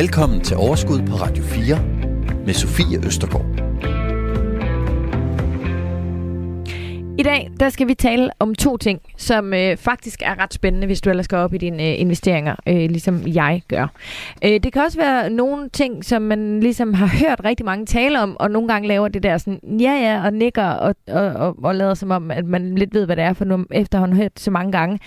Velkommen til Overskud på Radio 4 med Sofie Østergaard. I dag der skal vi tale om to ting, som øh, faktisk er ret spændende, hvis du ellers går op i dine øh, investeringer, øh, ligesom jeg gør. Øh, det kan også være nogle ting, som man ligesom har hørt rigtig mange tale om, og nogle gange laver det der sådan, ja ja, og nikker og, og, og, og lader som om, at man lidt ved, hvad det er, for nu efterhånden hørt så mange gange,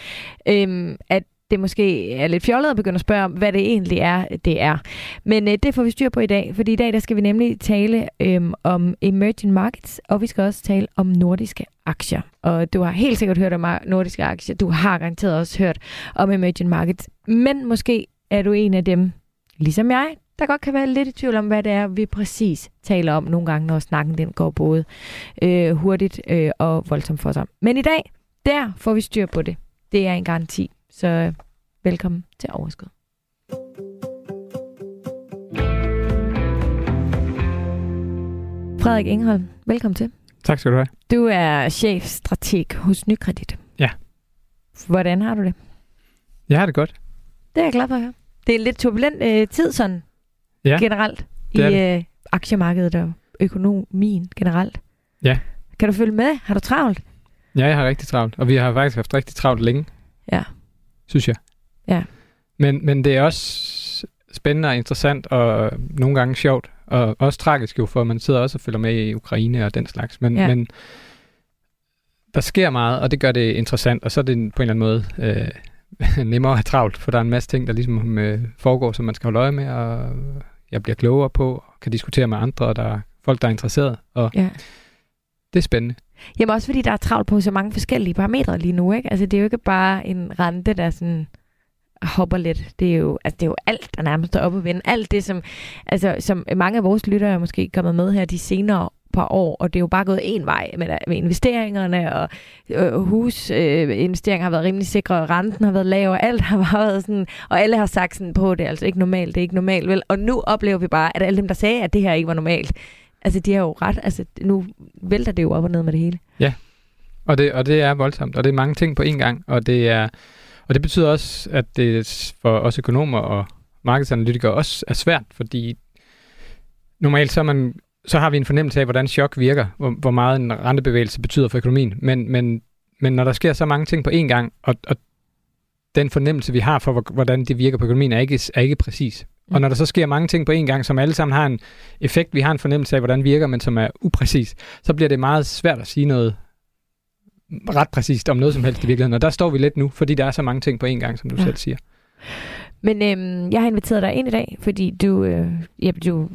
øh, at det måske er lidt fjollet at begynde at spørge om, hvad det egentlig er, det er. Men øh, det får vi styr på i dag, fordi i dag der skal vi nemlig tale øh, om emerging markets, og vi skal også tale om nordiske aktier. Og du har helt sikkert hørt om nordiske aktier. Du har garanteret også hørt om emerging markets. Men måske er du en af dem, ligesom jeg, der godt kan være lidt i tvivl om, hvad det er, vi præcis taler om nogle gange, når snakken den går både øh, hurtigt øh, og voldsomt for sig. Men i dag, der får vi styr på det. Det er en garanti. Så øh, velkommen til Overskud. Frederik Engholm, velkommen til. Tak skal du have. Du er chefstrateg hos Nykredit. Ja. Hvordan har du det? Jeg har det godt. Det er jeg glad for at høre. Det er en lidt turbulent øh, tid sådan ja, generelt i øh, aktiemarkedet og økonomien generelt. Ja. Kan du følge med? Har du travlt? Ja, jeg har rigtig travlt, og vi har faktisk haft rigtig travlt længe. Ja. Synes jeg. Ja. Men, men det er også spændende og interessant, og nogle gange sjovt, og også tragisk jo, for man sidder også og følger med i Ukraine og den slags. Men, ja. men der sker meget, og det gør det interessant, og så er det på en eller anden måde øh, nemmere at have travlt, for der er en masse ting, der ligesom øh, foregår, som man skal holde øje med, og jeg bliver klogere på, og kan diskutere med andre, og der er folk, der er interesseret, og ja. det er spændende. Jamen også fordi der er travlt på så mange forskellige parametre lige nu, ikke? Altså det er jo ikke bare en rente, der sådan hopper lidt. Det er jo, altså, det er jo alt, der nærmest er oppe at vende. Alt det, som, altså, som mange af vores lyttere er måske kommet med her de senere par år, og det er jo bare gået en vej med, med investeringerne, og øh, husinvesteringer øh, har været rimelig sikre, og renten har været lav, og alt har været sådan, og alle har sagt sådan på, det er altså ikke normalt, det er ikke normalt, vel? Og nu oplever vi bare, at alle dem, der sagde, at det her ikke var normalt, altså de har jo ret, altså nu vælter det jo op og ned med det hele. Ja, og det, og det er voldsomt, og det er mange ting på én gang, og det er, og det betyder også, at det for os økonomer og markedsanalytikere også er svært, fordi normalt så, man, så har vi en fornemmelse af, hvordan chok virker, hvor, hvor meget en rentebevægelse betyder for økonomien. Men, men, men når der sker så mange ting på én gang, og, og den fornemmelse, vi har for, hvordan det virker på økonomien, er ikke, er ikke præcis. Og når der så sker mange ting på én gang, som alle sammen har en effekt, vi har en fornemmelse af, hvordan virker, men som er upræcis, så bliver det meget svært at sige noget ret præcist om noget som helst i virkeligheden. Og der står vi lidt nu, fordi der er så mange ting på én gang, som du ja. selv siger. Men øhm, jeg har inviteret dig ind i dag, fordi du, øh, ja, du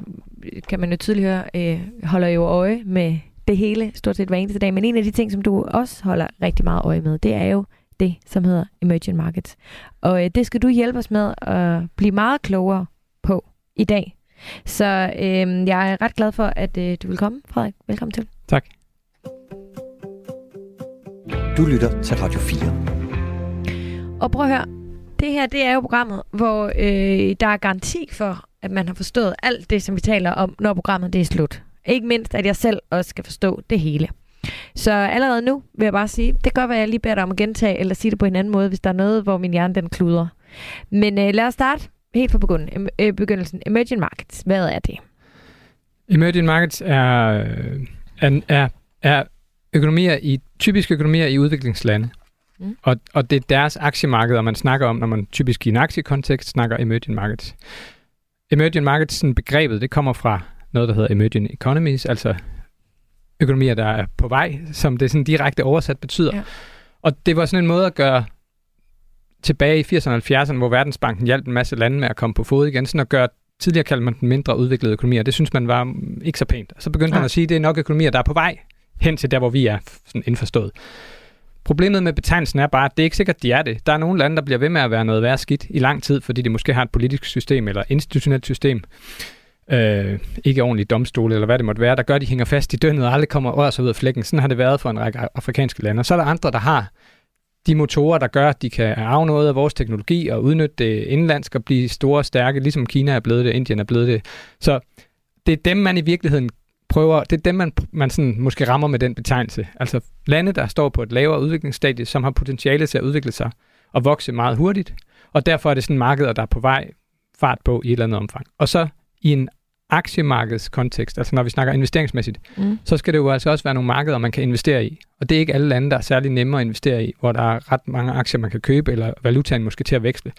kan man jo tydeligt høre, øh, holder jo øje med det hele, stort set hver eneste dag. Men en af de ting, som du også holder rigtig meget øje med, det er jo det, som hedder emerging markets. Og øh, det skal du hjælpe os med at blive meget klogere på i dag. Så øh, jeg er ret glad for, at øh, du vil komme, Frederik. Velkommen til. Tak. Du lytter til Radio 4. Og prøv at høre, det her det er jo programmet, hvor øh, der er garanti for, at man har forstået alt det, som vi taler om, når programmet det er slut. Ikke mindst, at jeg selv også skal forstå det hele. Så allerede nu vil jeg bare sige, det kan godt være, at jeg lige beder dig om at gentage, eller sige det på en anden måde, hvis der er noget, hvor min hjerne den kluder. Men øh, lad os starte helt fra begyndelsen. Øh, begyndelsen. Emerging markets, hvad er det? Emerging markets er, øh, er, er, er økonomier i, typiske økonomier i udviklingslande. Mm. Og, og det er deres aktiemarkeder, man snakker om, når man typisk i en aktiekontekst snakker emerging markets. Emerging markets, sådan begrebet, det kommer fra noget, der hedder emerging economies, altså økonomier, der er på vej, som det sådan direkte oversat betyder. Ja. Og det var sådan en måde at gøre tilbage i 80'erne og 70'erne, hvor Verdensbanken hjalp en masse lande med at komme på fod igen, sådan at gøre tidligere kaldte man den mindre udviklede økonomier. Det synes man var ikke så pænt. Og så begyndte ja. man at sige, at det er nok økonomier, der er på vej hen til der, hvor vi er sådan indforstået. Problemet med betegnelsen er bare, at det er ikke sikkert, at de er det. Der er nogle lande, der bliver ved med at være noget værre skidt i lang tid, fordi de måske har et politisk system eller institutionelt system, øh, ikke ordentligt domstole eller hvad det måtte være, der gør, at de hænger fast i døgnet og aldrig kommer rør sig ud af flækken. Sådan har det været for en række afrikanske lande. Og så er der andre, der har de motorer, der gør, at de kan arve noget af vores teknologi og udnytte det indlandsk og blive store og stærke, ligesom Kina er blevet det, Indien er blevet det. Så det er dem, man i virkeligheden prøver, det er dem, man, man sådan måske rammer med den betegnelse. Altså lande, der står på et lavere udviklingsstadie, som har potentiale til at udvikle sig og vokse meget hurtigt, og derfor er det sådan markeder, der er på vej fart på i et eller andet omfang. Og så i en aktiemarkedskontekst, altså når vi snakker investeringsmæssigt, Mm. så skal det jo altså også være nogle markeder, man kan investere i. Og det er ikke alle lande, der er særlig nemme at investere i, hvor der er ret mange aktier, man kan købe, eller valutaen måske til at veksle.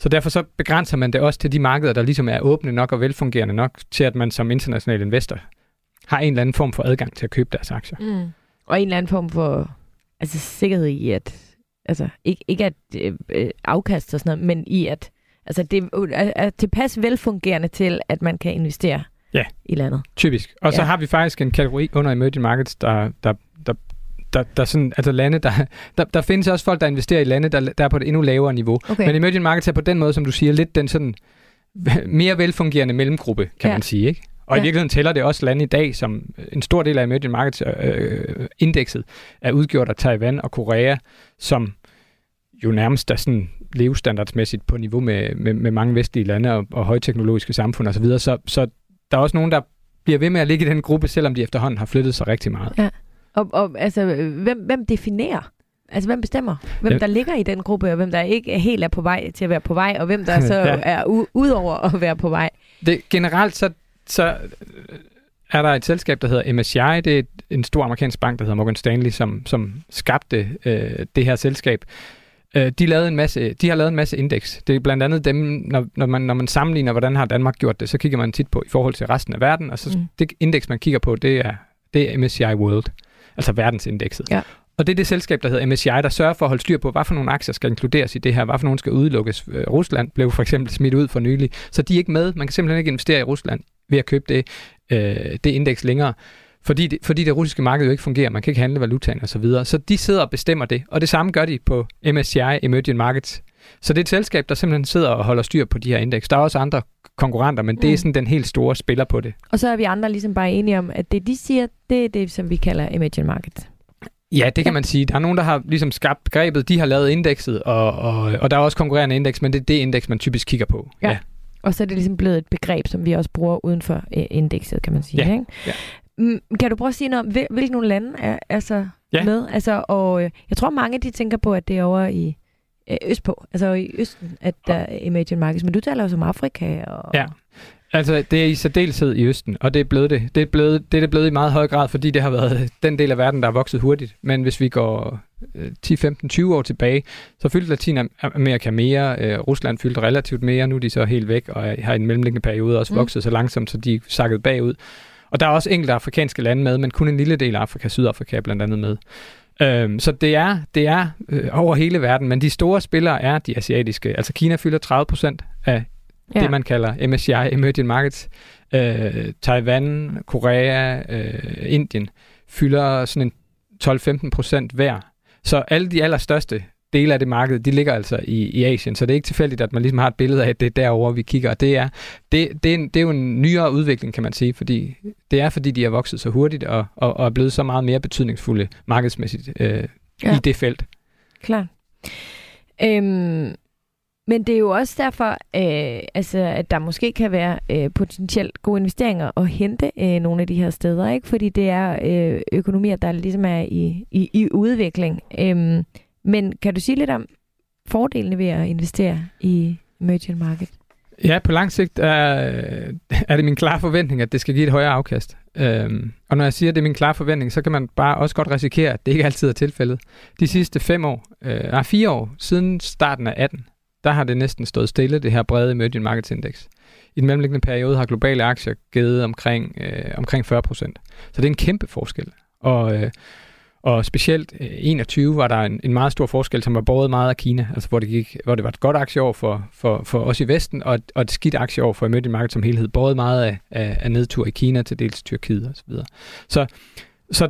Så derfor så begrænser man det også til de markeder, der ligesom er åbne nok og velfungerende nok, til at man som international investor har en eller anden form for adgang til at købe deres aktier. Mm. Og en eller anden form for altså, sikkerhed i, at altså, ikke, ikke at øh, øh, afkast og sådan noget, men i at altså, det er, er tilpas velfungerende til, at man kan investere Ja. i landet. Typisk. Og så Ja. har vi faktisk en kategori under emerging markets, der, der, der, der, der sådan, altså lande, der, der, der findes også folk, der investerer i lande, der, der er på et endnu lavere niveau. Okay. Men emerging markets er på den måde, som du siger, lidt den sådan mere velfungerende mellemgruppe, kan Ja. man sige. Ikke? Og ja. Ja. i virkeligheden tæller det også lande i dag, som en stor del af emerging markets øh, indekset er udgjort af Taiwan og Korea, som jo nærmest er sådan levestandardsmæssigt på niveau med, med, med mange vestlige lande og, og højteknologiske samfund osv. Så, videre. så, så der er også nogen, der bliver ved med at ligge i den gruppe, selvom de efterhånden har flyttet sig rigtig meget. Og, og altså, hvem, hvem definerer? Altså, hvem bestemmer? Hvem Ja. der ligger i den gruppe, og hvem der ikke helt er på vej til at være på vej, og hvem der så Ja. ja. er u- ud over at være på vej? Det, generelt så, så er der et selskab, der hedder MSCI. Det er et, en stor amerikansk bank, der hedder Morgan Stanley, som, som skabte øh, det her selskab. Øh, de, lavede en masse, de har lavet en masse indeks. Det er blandt andet dem, når, når, man, når man sammenligner, hvordan har Danmark gjort det, så kigger man tit på i forhold til resten af verden, og så Mm. det indeks, man kigger på, det er, det er MSCI World, altså verdensindekset. Ja. Og det er det selskab, der hedder MSCI, der sørger for at holde styr på, hvad for nogle aktier skal inkluderes i det her, hvad for nogle skal udelukkes. Øh, Rusland blev for eksempel smidt ud for nylig, så de er ikke med. Man kan simpelthen ikke investere i Rusland ved at købe det, øh, det indeks længere, fordi det, fordi det russiske marked jo ikke fungerer. Man kan ikke handle valutaen og så videre. Så de sidder og bestemmer det, og det samme gør de på MSCI Emerging Markets. Så det er et selskab, der simpelthen sidder og holder styr på de her indeks. Der er også andre konkurrenter, men det Mm. er sådan den helt store spiller på det. Og så er vi andre ligesom bare enige om, at det de siger, det er det, som vi kalder emerging market. Ja, det kan Ja. man sige. Der er nogen, der har ligesom skabt begrebet, de har lavet indekset, og, og, og der er også konkurrerende indeks, men det er det indeks, man typisk kigger på. Ja. Og så er det ligesom blevet et begreb, som vi også bruger uden for øh, indekset, kan man sige. Ja, Ikke? Mm, Kan du prøve at sige noget om, hvil- hvilke nogle lande er, er så Ja. med? Altså, og øh, jeg tror, mange de tænker på, at det er over i øh, østpå, altså i Østen, at der er emerging markets. Men du taler jo som Afrika. Og... Ja. Altså, det er i særdeleshed i Østen, og det er blevet det. Det er, blevet, det er det blevet i meget høj grad, fordi det har været den del af verden, der er vokset hurtigt. Men hvis vi går øh, 10, 15, 20 år tilbage, så fyldte Latinamerika mere. Øh, Rusland fyldte relativt mere. Nu er de så helt væk, og har i en mellemliggende periode også Mm. vokset så langsomt, så de er sakket bagud. Og der er også enkelte afrikanske lande med, men kun en lille del af Afrika, Sydafrika er blandt andet med. Øhm, så det er, det er øh, over hele verden, men de store spillere er de asiatiske. Altså Kina fylder 30 procent af ja. det, man kalder MSCI Emerging Markets. Øh, Taiwan, Korea, øh, Indien fylder sådan en 12-15 procent hver. Så alle de allerstørste dele af det marked, de ligger altså i, i Asien. Så det er ikke tilfældigt, at man ligesom har et billede af, at det er derover vi kigger. Og det er, det, det, er en, det er jo en nyere udvikling, kan man sige, fordi det er, fordi de har vokset så hurtigt og, og, og er blevet så meget mere betydningsfulde markedsmæssigt øh, Ja. i det felt. Klart. Øhm, men det er jo også derfor, øh, altså, at der måske kan være øh, potentielt gode investeringer at hente øh, nogle af de her steder, ikke? fordi det er øh, økonomier, der ligesom er i, i, i udvikling. Øhm, men kan du sige lidt om fordelene ved at investere i emerging market? Ja, på lang sigt er, øh, er det min klare forventning, at det skal give et højere afkast. Øhm, og når jeg siger, at det er min klare forventning, så kan man bare også godt risikere, at det ikke altid er tilfældet. De sidste fem år, øh, nej, fire år, siden starten af 18, der har det næsten stået stille, det her brede emerging markets index. I den mellemliggende periode har globale aktier givet omkring, øh, omkring 40 procent. Så det er en kæmpe forskel. Og, øh, og specielt øh, 21 var der en, en meget stor forskel, som var båret meget af Kina, altså hvor det, gik, hvor det var et godt aktieår for, for, for os i Vesten, og et, og et skidt aktieår for emerging market som helhed, båret meget af, af, af nedtur i Kina, til dels Tyrkiet osv. Så, så, så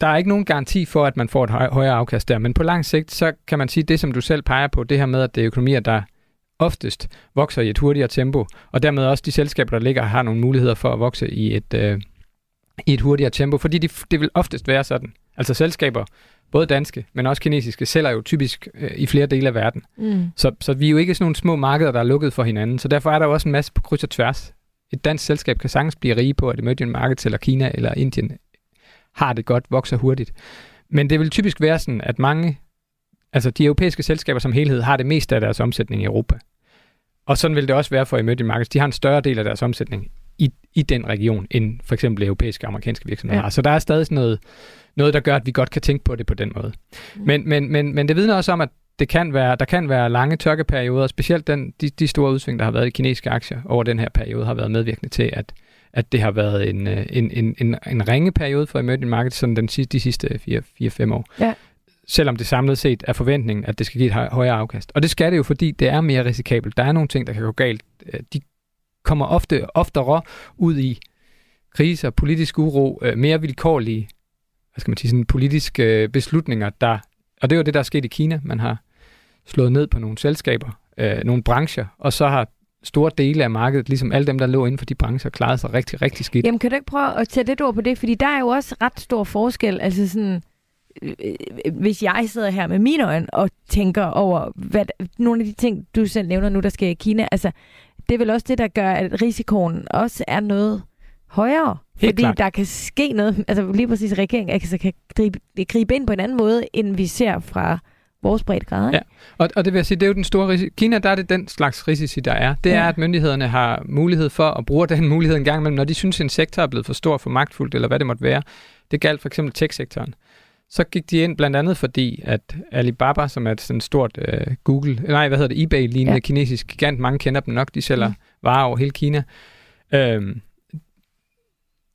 der er ikke nogen garanti for, at man får et høj, højere afkast der, men på lang sigt, så kan man sige, det som du selv peger på, det her med, at det er økonomier, der oftest vokser i et hurtigere tempo, og dermed også de selskaber, der ligger, har nogle muligheder for at vokse i et, øh, i et hurtigere tempo, fordi de, det vil oftest være sådan. Altså selskaber, både danske, men også kinesiske, sælger jo typisk øh, i flere dele af verden. Mm. Så, så vi er jo ikke sådan nogle små markeder, der er lukket for hinanden, så derfor er der jo også en masse på kryds og tværs. Et dansk selskab kan sagtens blive rige på, at emerging markets eller Kina eller Indien har det godt, vokser hurtigt. Men det vil typisk være sådan, at mange, altså de europæiske selskaber som helhed, har det meste af deres omsætning i Europa. og sådan vil det også være for emerging markets. De har en større del af deres omsætning i, i den region, end for eksempel europæiske og amerikanske virksomheder ja. har. Så der er stadig sådan noget, noget, der gør, at vi godt kan tænke på det på den måde. Mm. Men, men, men, men det vidner også om, at det kan være, der kan være lange tørkeperioder, specielt den, de, de store udsving, der har været i kinesiske aktier over den her periode, har været medvirkende til, at, at det har været en, øh, en, en, en, en ringe periode for emerging markets sådan den, de sidste 4-5 år. Ja. Selvom det samlet set er forventningen, at det skal give et højere afkast. Og det skal det jo, fordi det er mere risikabelt. Der er nogle ting, der kan gå galt. Øh, de kommer ofte oftere ud i kriser, politisk uro, øh, mere vilkårlige hvad skal man sige, sådan politiske øh, beslutninger, der, og det er jo det, der er sket i Kina. Man har slået ned på nogle selskaber, øh, nogle brancher, og så har store dele af markedet, ligesom alle dem, der lå inden for de brancher, klarede sig rigtig, rigtig skidt. Jamen, kan du ikke prøve at tage lidt ord på det? Fordi der er jo også ret stor forskel. Altså sådan, øh, øh hvis jeg sidder her med mine øjne og tænker over hvad, nogle af de ting, du selv nævner nu, der sker i Kina, altså, det er vel også det, der gør, at risikoen også er noget højere. Helt fordi klart. der kan ske noget, altså lige præcis regeringen altså, kan gribe, gribe ind på en anden måde, end vi ser fra vores breddegrader. Ja, og, og det vil jeg sige, det er jo den store risiko. Kina, der er det den slags risici, der er. Det ja. er, at myndighederne har mulighed for at bruge den mulighed en gang imellem, når de synes, en sektor er blevet for stor, for magtfuldt, eller hvad det måtte være. Det galt for eksempel tech-sektoren. Så gik de ind blandt andet fordi, at Alibaba, som er et sådan stort uh, Google, nej, hvad hedder det, eBay-lignende ja. kinesisk gigant, mange kender dem nok, de sælger mm. varer over hele Kina. Øhm,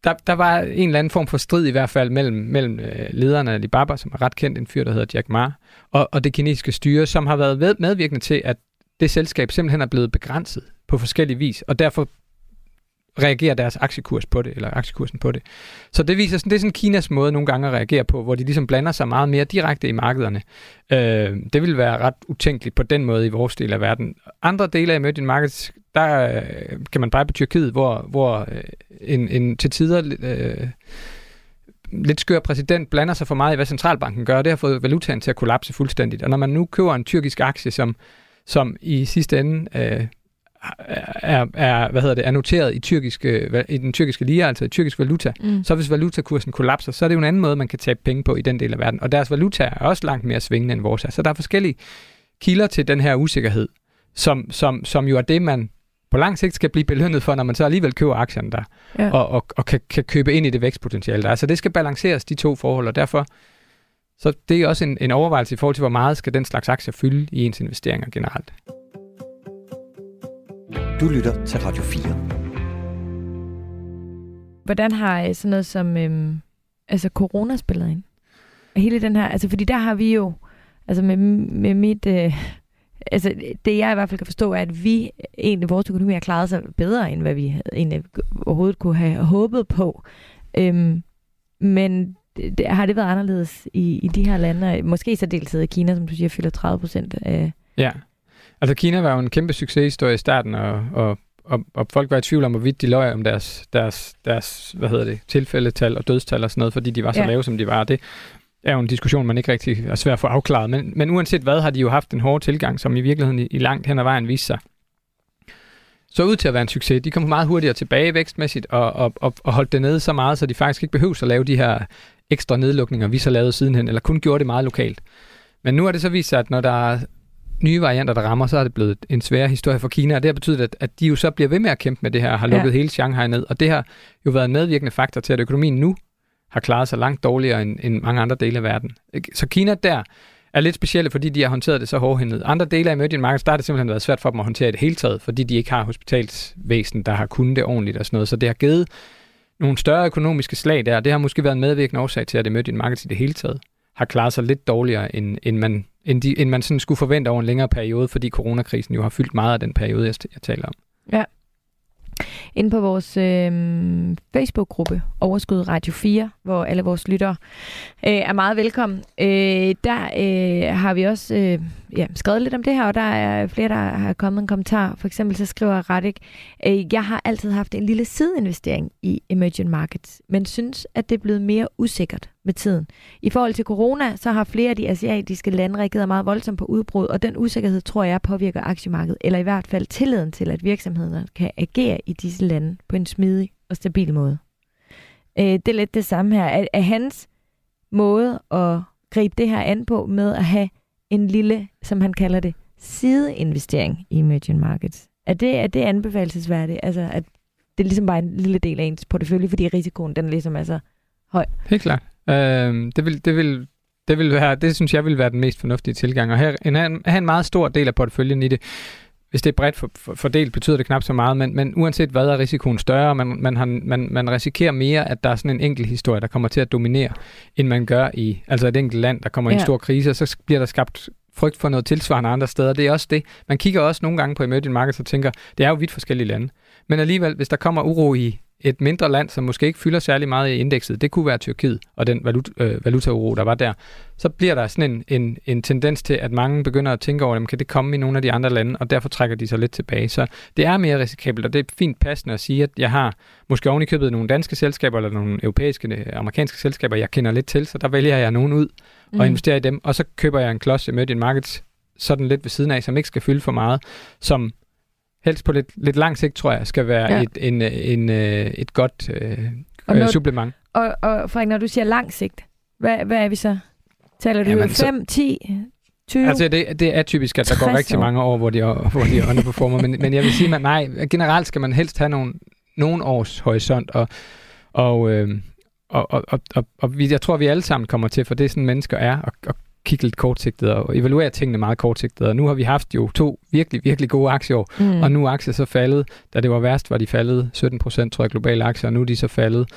der, der var en eller anden form for strid i hvert fald mellem, mellem øh, lederne af Alibaba, som er ret kendt, en fyr, der hedder Jack Ma, og, og det kinesiske styre, som har været medvirkende til, at det selskab simpelthen er blevet begrænset på forskellige vis, og derfor reagerer deres aktiekurs på det, eller aktiekursen på det. Så det viser sådan, det er sådan Kinas måde nogle gange at reagere på, hvor de ligesom blander sig meget mere direkte i markederne. Øh, det vil være ret utænkeligt på den måde i vores del af verden. Andre dele af emerging markets, der øh, kan man bare på Tyrkiet, hvor, hvor øh, en, en til tider øh, lidt skør præsident blander sig for meget i, hvad centralbanken gør. Det har fået valutaen til at kollapse fuldstændigt. Og når man nu køber en tyrkisk aktie, som, som i sidste ende øh, er, er, hvad hedder det, er noteret i, tyrkiske, i den tyrkiske lira, altså i tyrkisk valuta, mm. så hvis valutakursen kollapser, så er det jo en anden måde, man kan tabe penge på i den del af verden. Og deres valuta er også langt mere svingende end vores. Så der er forskellige kilder til den her usikkerhed, som, som, som jo er det, man på lang sigt skal blive belønnet for, når man så alligevel køber aktierne der, ja. og, og, og kan, kan købe ind i det vækstpotentiale der. Så det skal balanceres, de to forhold, og derfor så det er også en, en overvejelse i forhold til, hvor meget skal den slags aktier fylde i ens investeringer generelt. Du lytter til Radio 4. Hvordan har øh, sådan noget som øhm, altså corona spillet ind? Hele den her, altså fordi der har vi jo, altså med, med mit, øh, altså det jeg i hvert fald kan forstå, er, at vi egentlig, vores økonomi har klaret sig bedre, end hvad vi egentlig overhovedet kunne have håbet på. Øhm, men det, har det været anderledes i, i de her lande? Måske så deltid i Kina, som du siger, fylder 30 procent af... Ja, Altså Kina var jo en kæmpe succeshistorie i starten, og, og, og, og folk var i tvivl om, hvorvidt de løg om deres, deres, deres hvad hedder det, tilfældetal og dødstal og sådan noget, fordi de var så ja. lave, som de var. Det er jo en diskussion, man ikke rigtig er svær at få afklaret. Men, men uanset hvad, har de jo haft en hård tilgang, som i virkeligheden i, i langt hen ad vejen viste sig. Så ud til at være en succes. De kom meget hurtigere tilbage vækstmæssigt og, og, og, og holdt det nede så meget, så de faktisk ikke behøvede at lave de her ekstra nedlukninger, vi så lavede sidenhen, eller kun gjorde det meget lokalt. Men nu er det så vist sig, at når der er nye varianter, der rammer, så er det blevet en svær historie for Kina, og det har betydet, at, at de jo så bliver ved med at kæmpe med det her, og har lukket ja. hele Shanghai ned, og det har jo været en medvirkende faktor til, at økonomien nu har klaret sig langt dårligere end, end mange andre dele af verden. Så Kina der er lidt specielle, fordi de har håndteret det så hårdhændet. Andre dele af emerging markets, der har det simpelthen været svært for dem at håndtere det hele taget, fordi de ikke har hospitalsvæsen, der har kunnet det ordentligt og sådan noget. Så det har givet nogle større økonomiske slag der, det har måske været en medvirkende årsag til, at emerging markets i det hele taget har klaret sig lidt dårligere, end, end man, end, de, end man sådan skulle forvente over en længere periode, fordi coronakrisen jo har fyldt meget af den periode, jeg, jeg taler om. Ja. Inde på vores øh, Facebook-gruppe, Overskud Radio 4, hvor alle vores lyttere øh, er meget velkommen, øh, der øh, har vi også øh, ja, skrevet lidt om det her, og der er flere, der har kommet en kommentar. For eksempel så skriver Radik, øh, jeg har altid haft en lille sideinvestering i emerging markets, men synes, at det er blevet mere usikkert med tiden. I forhold til corona, så har flere af de asiatiske lande reageret meget voldsomt på udbrud, og den usikkerhed tror jeg påvirker aktiemarkedet, eller i hvert fald tilliden til, at virksomhederne kan agere i disse lande på en smidig og stabil måde. Øh, det er lidt det samme her. Er, er hans måde at gribe det her an på med at have en lille, som han kalder det, sideinvestering i emerging markets. Er det, er det anbefalesværdigt? Altså, at det er ligesom bare en lille del af ens portefølje, fordi risikoen, den ligesom er så høj. Helt klart. Øh, det, vil, det, vil, det, vil være, det synes jeg vil være den mest fornuftige tilgang. Og her, en, have en meget stor del af porteføljen i det, hvis det er bredt for, for, fordelt, betyder det knap så meget, men, men uanset hvad er risikoen større, man, man, har, man, man risikerer mere, at der er sådan en enkelt historie, der kommer til at dominere, end man gør i altså et enkelt land, der kommer ja. i en stor krise, og så bliver der skabt frygt for noget tilsvarende andre steder. Det er også det. Man kigger også nogle gange på emerging markets og tænker, det er jo vidt forskellige lande. Men alligevel, hvis der kommer uro i et mindre land, som måske ikke fylder særlig meget i indekset, det kunne være Tyrkiet og den valut, øh, valutauro, der var der, så bliver der sådan en, en, en tendens til, at mange begynder at tænke over, dem, kan det komme i nogle af de andre lande, og derfor trækker de sig lidt tilbage. Så det er mere risikabelt, og det er fint passende at sige, at jeg har måske oven i købet nogle danske selskaber, eller nogle europæiske, amerikanske selskaber, jeg kender lidt til, så der vælger jeg nogen ud og mm. investerer i dem, og så køber jeg en klods emerging markets sådan lidt ved siden af, som ikke skal fylde for meget, som helst på lidt, lidt lang sigt, tror jeg, skal være ja. et, en, en, øh, et godt øh, og når, supplement. Og, og Frederik, når du siger lang sigt, hvad, hvad er vi så? Taler du Jamen, 5, 10, 20? Altså, det, det er typisk, at der går rigtig år. mange år, hvor de, hvor de underperformer, men, men jeg vil sige, at nej, generelt skal man helst have nogle, nogle års horisont, og, og, øh, og, og, og, og, og vi, jeg tror, vi alle sammen kommer til, for det er sådan, mennesker er, og, og kigge lidt kortsigtet og evaluere tingene meget kortsigtet. Og nu har vi haft jo to virkelig, virkelig gode aktieår, mm. og nu er aktier så faldet. Da det var værst, var de faldet 17 procent, tror jeg, globale aktier, og nu er de så faldet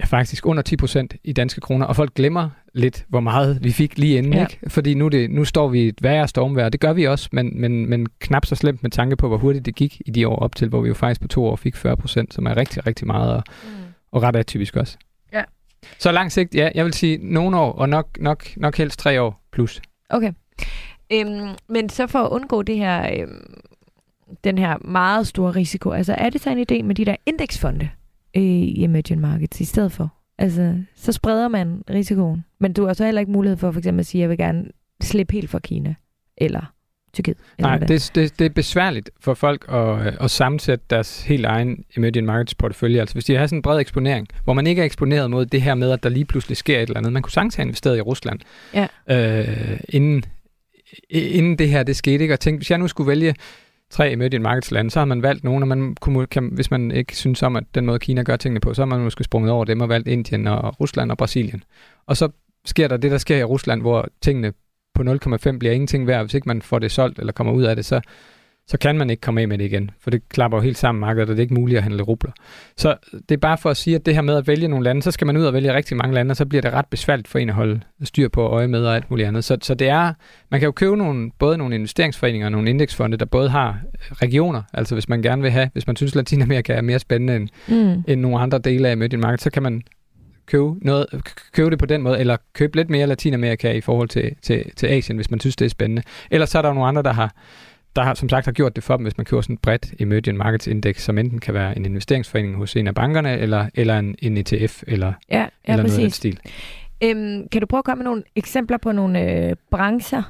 ja, faktisk under 10 procent i danske kroner, og folk glemmer lidt, hvor meget vi fik lige inden, ja. ikke? Fordi nu, det, nu står vi i et værre stormvejr, det gør vi også, men, men, men knap så slemt med tanke på, hvor hurtigt det gik i de år op til, hvor vi jo faktisk på to år fik 40 procent, som er rigtig, rigtig meget, og, mm. og ret atypisk også. Så lang sigt, ja, jeg vil sige nogle år, og nok, nok, nok helst tre år plus. Okay. Øhm, men så for at undgå det her, øhm, den her meget store risiko, altså er det så en idé med de der indeksfonde øh, i emerging markets i stedet for? Altså, så spreder man risikoen. Men du har så heller ikke mulighed for for eksempel at sige, at jeg vil gerne slippe helt fra Kina. Eller Tyrkiet? Nej, det, det, det er besværligt for folk at, at sammensætte deres helt egen emerging markets portefølje. Altså hvis de har sådan en bred eksponering, hvor man ikke er eksponeret mod det her med, at der lige pludselig sker et eller andet. Man kunne sagtens have investeret i Rusland, ja. øh, inden, inden det her det skete. Ikke? Og tænkte, hvis jeg nu skulle vælge tre emerging markets lande, så har man valgt nogle, og man kunne, kan, hvis man ikke synes om, at den måde Kina gør tingene på, så har man måske sprunget over dem og valgt Indien og Rusland og Brasilien. Og så sker der det, der sker i Rusland, hvor tingene på 0,5 bliver ingenting værd, hvis ikke man får det solgt eller kommer ud af det, så, så kan man ikke komme af med det igen, for det klapper jo helt sammen markedet, og det er ikke muligt at handle rubler. Så det er bare for at sige, at det her med at vælge nogle lande, så skal man ud og vælge rigtig mange lande, og så bliver det ret besværligt for en at holde styr på øje med og alt muligt andet. Så, så det er, man kan jo købe nogle, både nogle investeringsforeninger og nogle indeksfonde, der både har regioner, altså hvis man gerne vil have, hvis man synes, at Latinamerika er mere spændende end, mm. end nogle andre dele af emerging market, så kan man købe, noget, købe det på den måde, eller købe lidt mere Latinamerika i forhold til, til, til Asien, hvis man synes, det er spændende. Ellers så er der jo nogle andre, der har, der har, som sagt har gjort det for dem, hvis man køber sådan et bredt emerging markets index, som enten kan være en investeringsforening hos en af bankerne, eller, eller en, en ETF, eller, ja, ja, eller præcis. noget af stil. Øhm, kan du prøve at komme med nogle eksempler på nogle øh, brancher,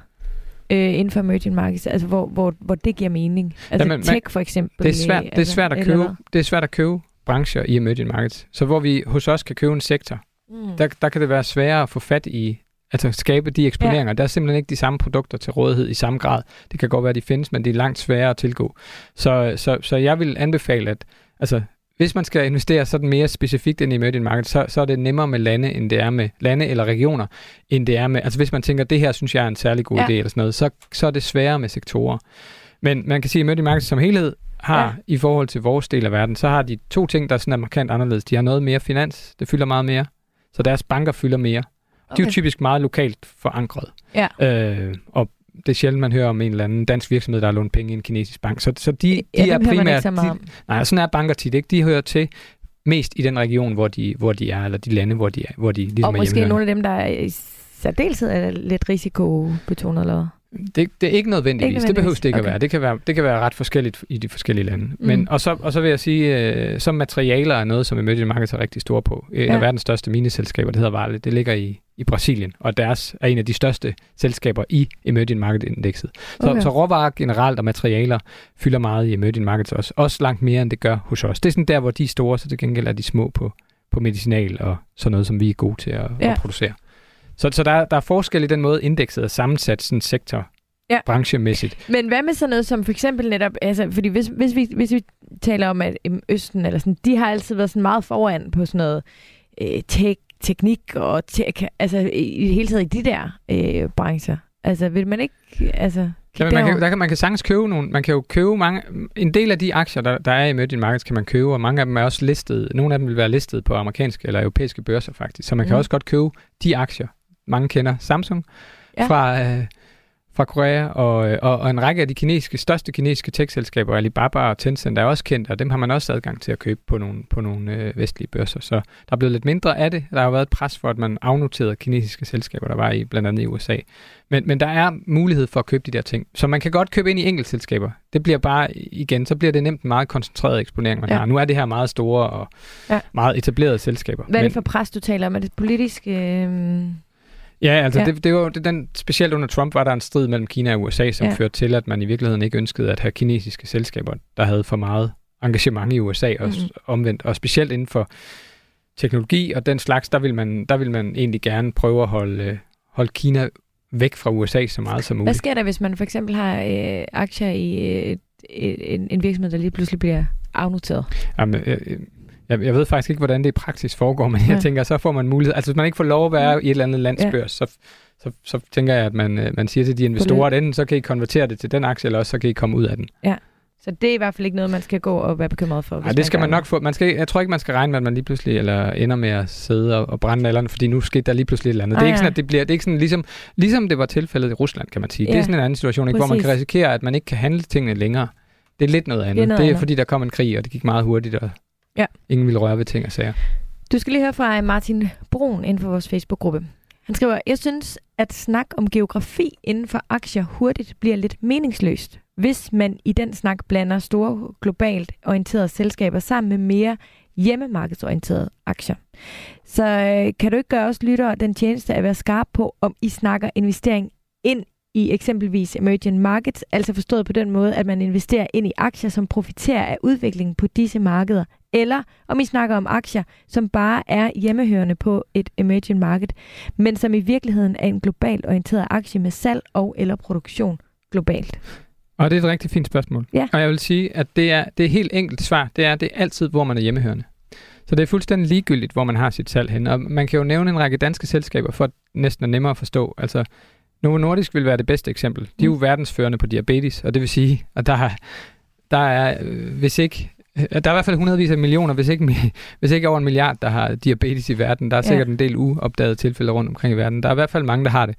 øh, inden for emerging markets, altså hvor, hvor, hvor det giver mening? Altså Jamen, tech for eksempel. Det er svært, det er svært at købe, det er svært at købe brancher i emerging markets. Så hvor vi hos os kan købe en sektor, mm. der, der kan det være sværere at få fat i, altså skabe de eksponeringer. Ja. Der er simpelthen ikke de samme produkter til rådighed i samme grad. Det kan godt være, at de findes, men det er langt sværere at tilgå. Så, så, så jeg vil anbefale, at altså, hvis man skal investere sådan mere specifikt ind i emerging markets, så, så er det nemmere med lande, end det er med lande eller regioner, end det er med, altså hvis man tænker, det her synes jeg er en særlig god ja. idé eller sådan noget, så, så er det sværere med sektorer. Men man kan sige, at emerging markets som helhed har ja. i forhold til vores del af verden, så har de to ting, der sådan er markant anderledes. De har noget mere finans, det fylder meget mere, så deres banker fylder mere. Okay. De er jo typisk meget lokalt forankret. Ja. Øh, og det er sjældent, man hører om en eller anden dansk virksomhed, der har lånt penge i en kinesisk bank. Så, så de, ja, de er primært... De, nej, sådan er banker tit ikke. De hører til mest i den region, hvor de, hvor de er, eller de lande, hvor de er, hvor de ligesom Og måske nogle af dem, der er i særdeleshed er lidt risikobetonet, eller det, det er ikke nødvendigvis. Ikke nødvendigvis. Det behøver det ikke okay. at være. Det kan være, det kan være ret forskelligt i de forskellige lande. Mm. Men, og, så, og så vil jeg sige, øh, som materialer er noget, som emerging markets er rigtig store på. Et ja. af verdens største mineselskaber, det hedder Vale, det ligger i, i Brasilien, og deres er en af de største selskaber i emerging market indekset. Så, okay. så råvarer generelt og materialer fylder meget i emerging markets også. Også langt mere, end det gør hos os. Det er sådan der, hvor de er store, så til gengæld er de små på, på medicinal og sådan noget, som vi er gode til at, ja. at producere. Så, så der, der er forskel i den måde, indekset er sammensat sådan sektor ja. Branchemæssigt. Men hvad med sådan noget som for eksempel netop, altså, fordi hvis, hvis, vi, hvis vi taler om, at øhm, Østen, eller sådan, de har altid været sådan meget foran på sådan noget øh, tek, teknik og tech, altså i, i det hele taget i de der øh, brancher. Altså vil man ikke, altså... Ja, man, kan, der kan, man kan sagtens købe nogle, man kan jo købe mange, en del af de aktier, der, der er i Emerging Markets, kan man købe, og mange af dem er også listet, nogle af dem vil være listet på amerikanske eller europæiske børser faktisk, så man kan Mhm. også godt købe de aktier. Mange kender Samsung Ja. fra, øh, fra Korea, og, øh, og, og en række af de kinesiske, største kinesiske tech-selskaber, Alibaba og Tencent, er også kendt, og dem har man også adgang til at købe på nogle, på nogle øh, vestlige børser. Så der er blevet lidt mindre af det. Der har været et pres for, at man afnoterede kinesiske selskaber, der var i blandt andet i USA. Men, men der er mulighed for at købe de der ting. Så man kan godt købe ind i enkeltselskaber. Det bliver bare, igen, så bliver det nemt en meget koncentreret eksponering, man Ja. har. Nu er det her meget store og Ja. meget etablerede selskaber. Hvad er Men- det for pres, du taler om? Er det politisk? Øh... Ja, altså Ja. Det, det var det, den, specielt under Trump var der en strid mellem Kina og USA, som Ja. førte til, at man i virkeligheden ikke ønskede at have kinesiske selskaber, der havde for meget engagement i USA og Mhm. mm. omvendt, og specielt inden for teknologi og den slags, der vil man, der vil man egentlig gerne prøve at holde, øh, holde Kina væk fra USA så meget som Hvad muligt. sker der, hvis man for eksempel har øh, aktier i øh, en, en virksomhed, der lige pludselig bliver afnoteret? Jamen, øh, øh, jeg, jeg ved faktisk ikke, hvordan det i praksis foregår, men jeg Nej. tænker, så får man mulighed. Altså hvis man ikke får lov at være i et eller andet Ja. landsbørs, så, så, så tænker jeg, at man, øh, man siger til de investorer, at enten så kan I konvertere det til den aktie, eller også så kan I komme ud af den. Så det er i hvert fald ikke noget, man skal gå og være bekymret for. Nej, det skal man gør nok få. Man skal, jeg tror ikke, man skal regne med, at man lige pludselig eller ender med at sidde og, og brænde nallerne, fordi nu skete der lige pludselig et eller andet. Ah, det er ikke ja. sådan, at det bliver, det er ikke sådan, ligesom, ligesom det var tilfældet i Rusland, kan man sige. Det Ja, er sådan en anden situation, ikke, hvor man kan risikere, at man ikke kan handle tingene længere. Det er lidt noget andet. Det er, noget det er andet. fordi, der kom en krig, og det gik meget hurtigt, og Ja. ingen ville røre ved ting og sager. Du skal lige høre fra Martin Brun inden for vores Facebook-gruppe. Han skriver, jeg synes, at snak om geografi inden for aktier hurtigt bliver lidt meningsløst, hvis man i den snak blander store globalt orienterede selskaber sammen med mere hjemmemarkedsorienterede aktier. Så øh, kan du ikke gøre os lyttere den tjeneste at være skarp på, om I snakker investering ind i eksempelvis emerging markets, altså forstået på den måde, at man investerer ind i aktier, som profiterer af udviklingen på disse markeder, eller om I snakker om aktier, som bare er hjemmehørende på et emerging market, men som i virkeligheden er en globalt orienteret aktie med salg og eller produktion globalt. Og det er et rigtig fint spørgsmål. Ja. Og jeg vil sige, at det er det er helt enkelt svar. Det er, det er altid, hvor man er hjemmehørende. Så det er fuldstændig ligegyldigt, hvor man har sit salg hen. Og man kan jo nævne en række danske selskaber, for at næsten er nemmere at forstå. Altså, Novo Nordisk vil være det bedste eksempel. De er jo Mm. verdensførende på diabetes, og det vil sige, at der, er- der er, øh, hvis ikke, øh, der er i hvert fald hundredvis af millioner, hvis ikke, hvis ikke over en milliard, der har diabetes i verden. Der er Ja. sikkert en del uopdagede tilfælde rundt omkring i verden. Der er i hvert fald mange, der har det.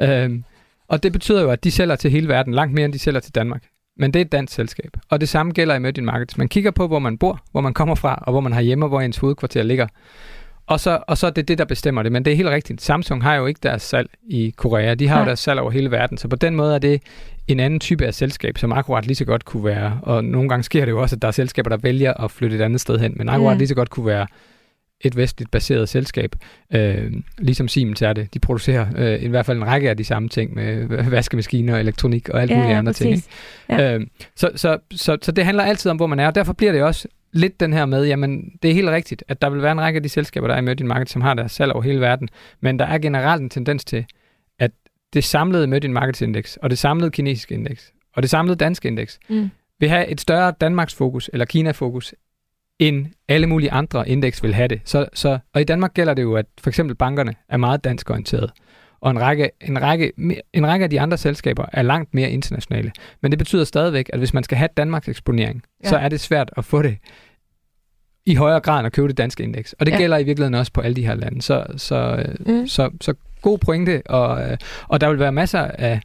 Øhm, og det betyder jo, at de sælger til hele verden, langt mere end de sælger til Danmark. Men det er et dansk selskab. Og det samme gælder i emerging markets. Man kigger på, hvor man bor, hvor man kommer fra, og hvor man har hjemme, og hvor ens hovedkvarter ligger. Og så, og så er det det, der bestemmer det. Men det er helt rigtigt. Samsung har jo ikke deres salg i Korea. De har Nej. jo deres salg over hele verden. Så på den måde er det en anden type af selskab, som akkurat lige så godt kunne være, og nogle gange sker det jo også, at der er selskaber, der vælger at flytte et andet sted hen, men akkurat Mm. lige så godt kunne være et vestligt baseret selskab, øh, ligesom Siemens er det. De producerer øh, i hvert fald en række af de samme ting med vaskemaskiner, elektronik og alt muligt andre ting. Ikke? Ja. Øhm, så, så, så, så det handler altid om, hvor man er, og derfor bliver det også lidt den her med, jamen det er helt rigtigt, at der vil være en række af de selskaber, der er i emerging market, som har deres salg over hele verden, men der er generelt en tendens til, at det samlede emerging markets index, og det samlede kinesiske indeks, og det samlede danske indeks, Mm. vil have et større Danmarks fokus, eller Kina-fokus, end alle mulige andre indeks vil have det. Så, så, og i Danmark gælder det jo, at for eksempel bankerne er meget dansk orienteret, og en række, en, række, en række af de andre selskaber er langt mere internationale. Men det betyder stadigvæk, at hvis man skal have Danmarks eksponering, ja. så er det svært at få det i højere grad end at købe det danske indeks. Og det Ja. gælder i virkeligheden også på alle de her lande. Så, så, Mm. mm. så, så god pointe, og, øh, og der vil være masser af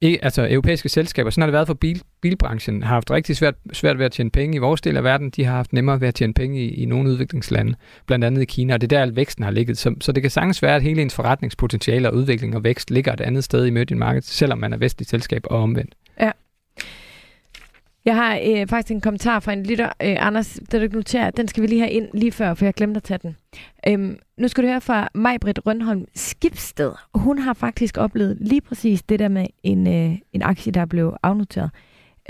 ikke, altså europæiske selskaber, sådan har det været for bil, bilbranchen, har haft rigtig svært, svært ved at tjene penge i vores del af verden. De har haft nemmere ved at tjene penge i, i nogle udviklingslande, blandt andet i Kina, og det er der, al væksten har ligget. Så, så det kan sagtens være, at hele ens forretningspotentiale og udvikling og vækst ligger et andet sted i emerging markets, selvom man er vestligt selskab og omvendt. Jeg har øh, faktisk en kommentar fra en lytter. Øh, Anders, det du ikke noterer, den skal vi lige have ind lige før, for jeg glemte at tage den. Øhm, nu skal du høre fra Majbrit Rønholm Skibsted. Hun har faktisk oplevet lige præcis det der med en, øh, en aktie, der blev afnoteret.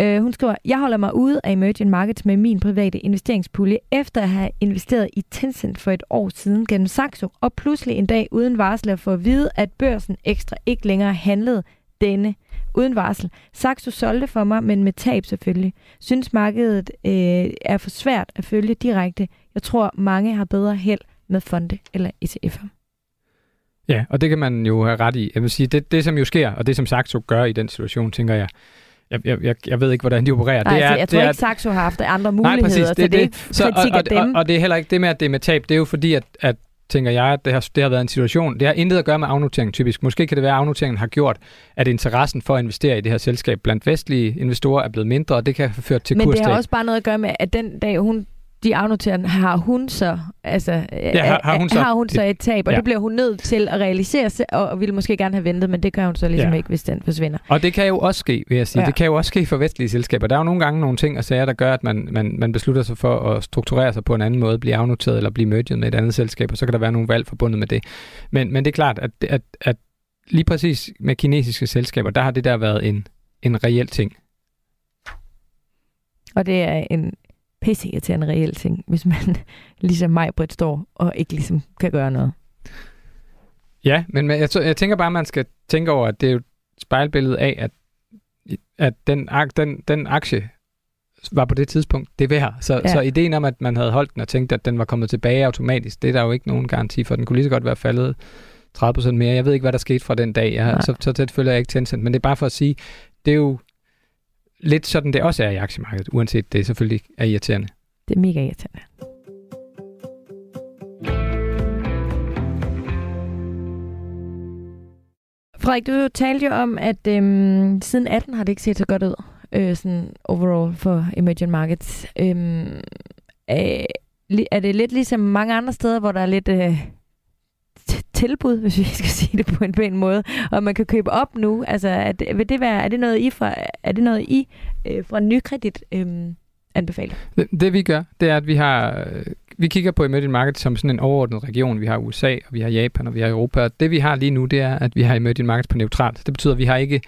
Øh, hun skriver, jeg holder mig ude af emerging markets med min private investeringspulje, efter at have investeret i Tencent for et år siden gennem Saxo, og pludselig en dag uden varsel at få at vide, at børsen ekstra ikke længere handlede denne uden varsel. Saxo solgte for mig, men med tab selvfølgelig. Synes markedet øh, er for svært at følge direkte. Jeg tror, mange har bedre held med fonde eller ETF'er. Ja, og det kan man jo have ret i. Jeg vil sige, det, det som jo sker, og det som Saxo gør i den situation, tænker jeg, jeg, jeg, jeg, ved ikke, hvordan de opererer. Nej, det altså, er, jeg tror det er, ikke, Saxo har haft andre muligheder, Nej, præcis, det, så det, det er ikke kritik og, af dem. Og, og det er heller ikke det med, at det er med tab. Det er jo fordi, at, at tænker jeg, at det har, det har været en situation. Det har intet at gøre med afnotering typisk. Måske kan det være, at afnoteringen har gjort, at interessen for at investere i det her selskab blandt vestlige investorer er blevet mindre, og det kan have ført til Men det har også bare noget at gøre med, at den dag, hun de afnoterer, har hun så, altså, ja, har, har, hun så, har hun så et tab, og ja. det bliver hun nødt til at realisere, og, ville måske gerne have ventet, men det gør hun så ligesom ja. ikke, hvis den forsvinder. Og det kan jo også ske, vil jeg sige. Ja. Det kan jo også ske for vestlige selskaber. Der er jo nogle gange nogle ting og sager, der gør, at man, man, man beslutter sig for at strukturere sig på en anden måde, blive afnoteret eller blive merged med et andet selskab, og så kan der være nogle valg forbundet med det. Men, men det er klart, at, at, at lige præcis med kinesiske selskaber, der har det der været en, en reel ting. Og det er en pisse irriterende reel ting, hvis man ligesom mig, Britt, står og ikke ligesom kan gøre noget. Ja, men jeg, jeg tænker bare, at man skal tænke over, at det er jo et spejlbillede af, at, at den, den, den aktie var på det tidspunkt det værd. Så, ja. så ideen om, at man havde holdt den og tænkt, at den var kommet tilbage automatisk, det er der jo ikke nogen garanti for. Den kunne lige så godt være faldet 30% mere. Jeg ved ikke, hvad der skete fra den dag. Jeg, så, så tæt følger jeg ikke Tencent. Men det er bare for at sige, det er jo lidt sådan, det også er i aktiemarkedet, uanset det selvfølgelig er irriterende. Det er mega irriterende. Frederik, du talte jo om, at øhm, siden 18 har det ikke set så godt ud, øh, sådan overall for emerging markets. Øhm, øh, er det lidt ligesom mange andre steder, hvor der er lidt øh, tilbud, hvis vi skal sige det på en pæn måde, og man kan købe op nu. Altså, er det, vil det være, er det noget I fra, er det noget I øh, fra nykredit øh, anbefaler? Det, det vi gør, det er, at vi har vi kigger på emerging markets som sådan en overordnet region. Vi har USA, og vi har Japan, og vi har Europa. Og det vi har lige nu, det er, at vi har emerging markets på neutralt. Det betyder, at vi har ikke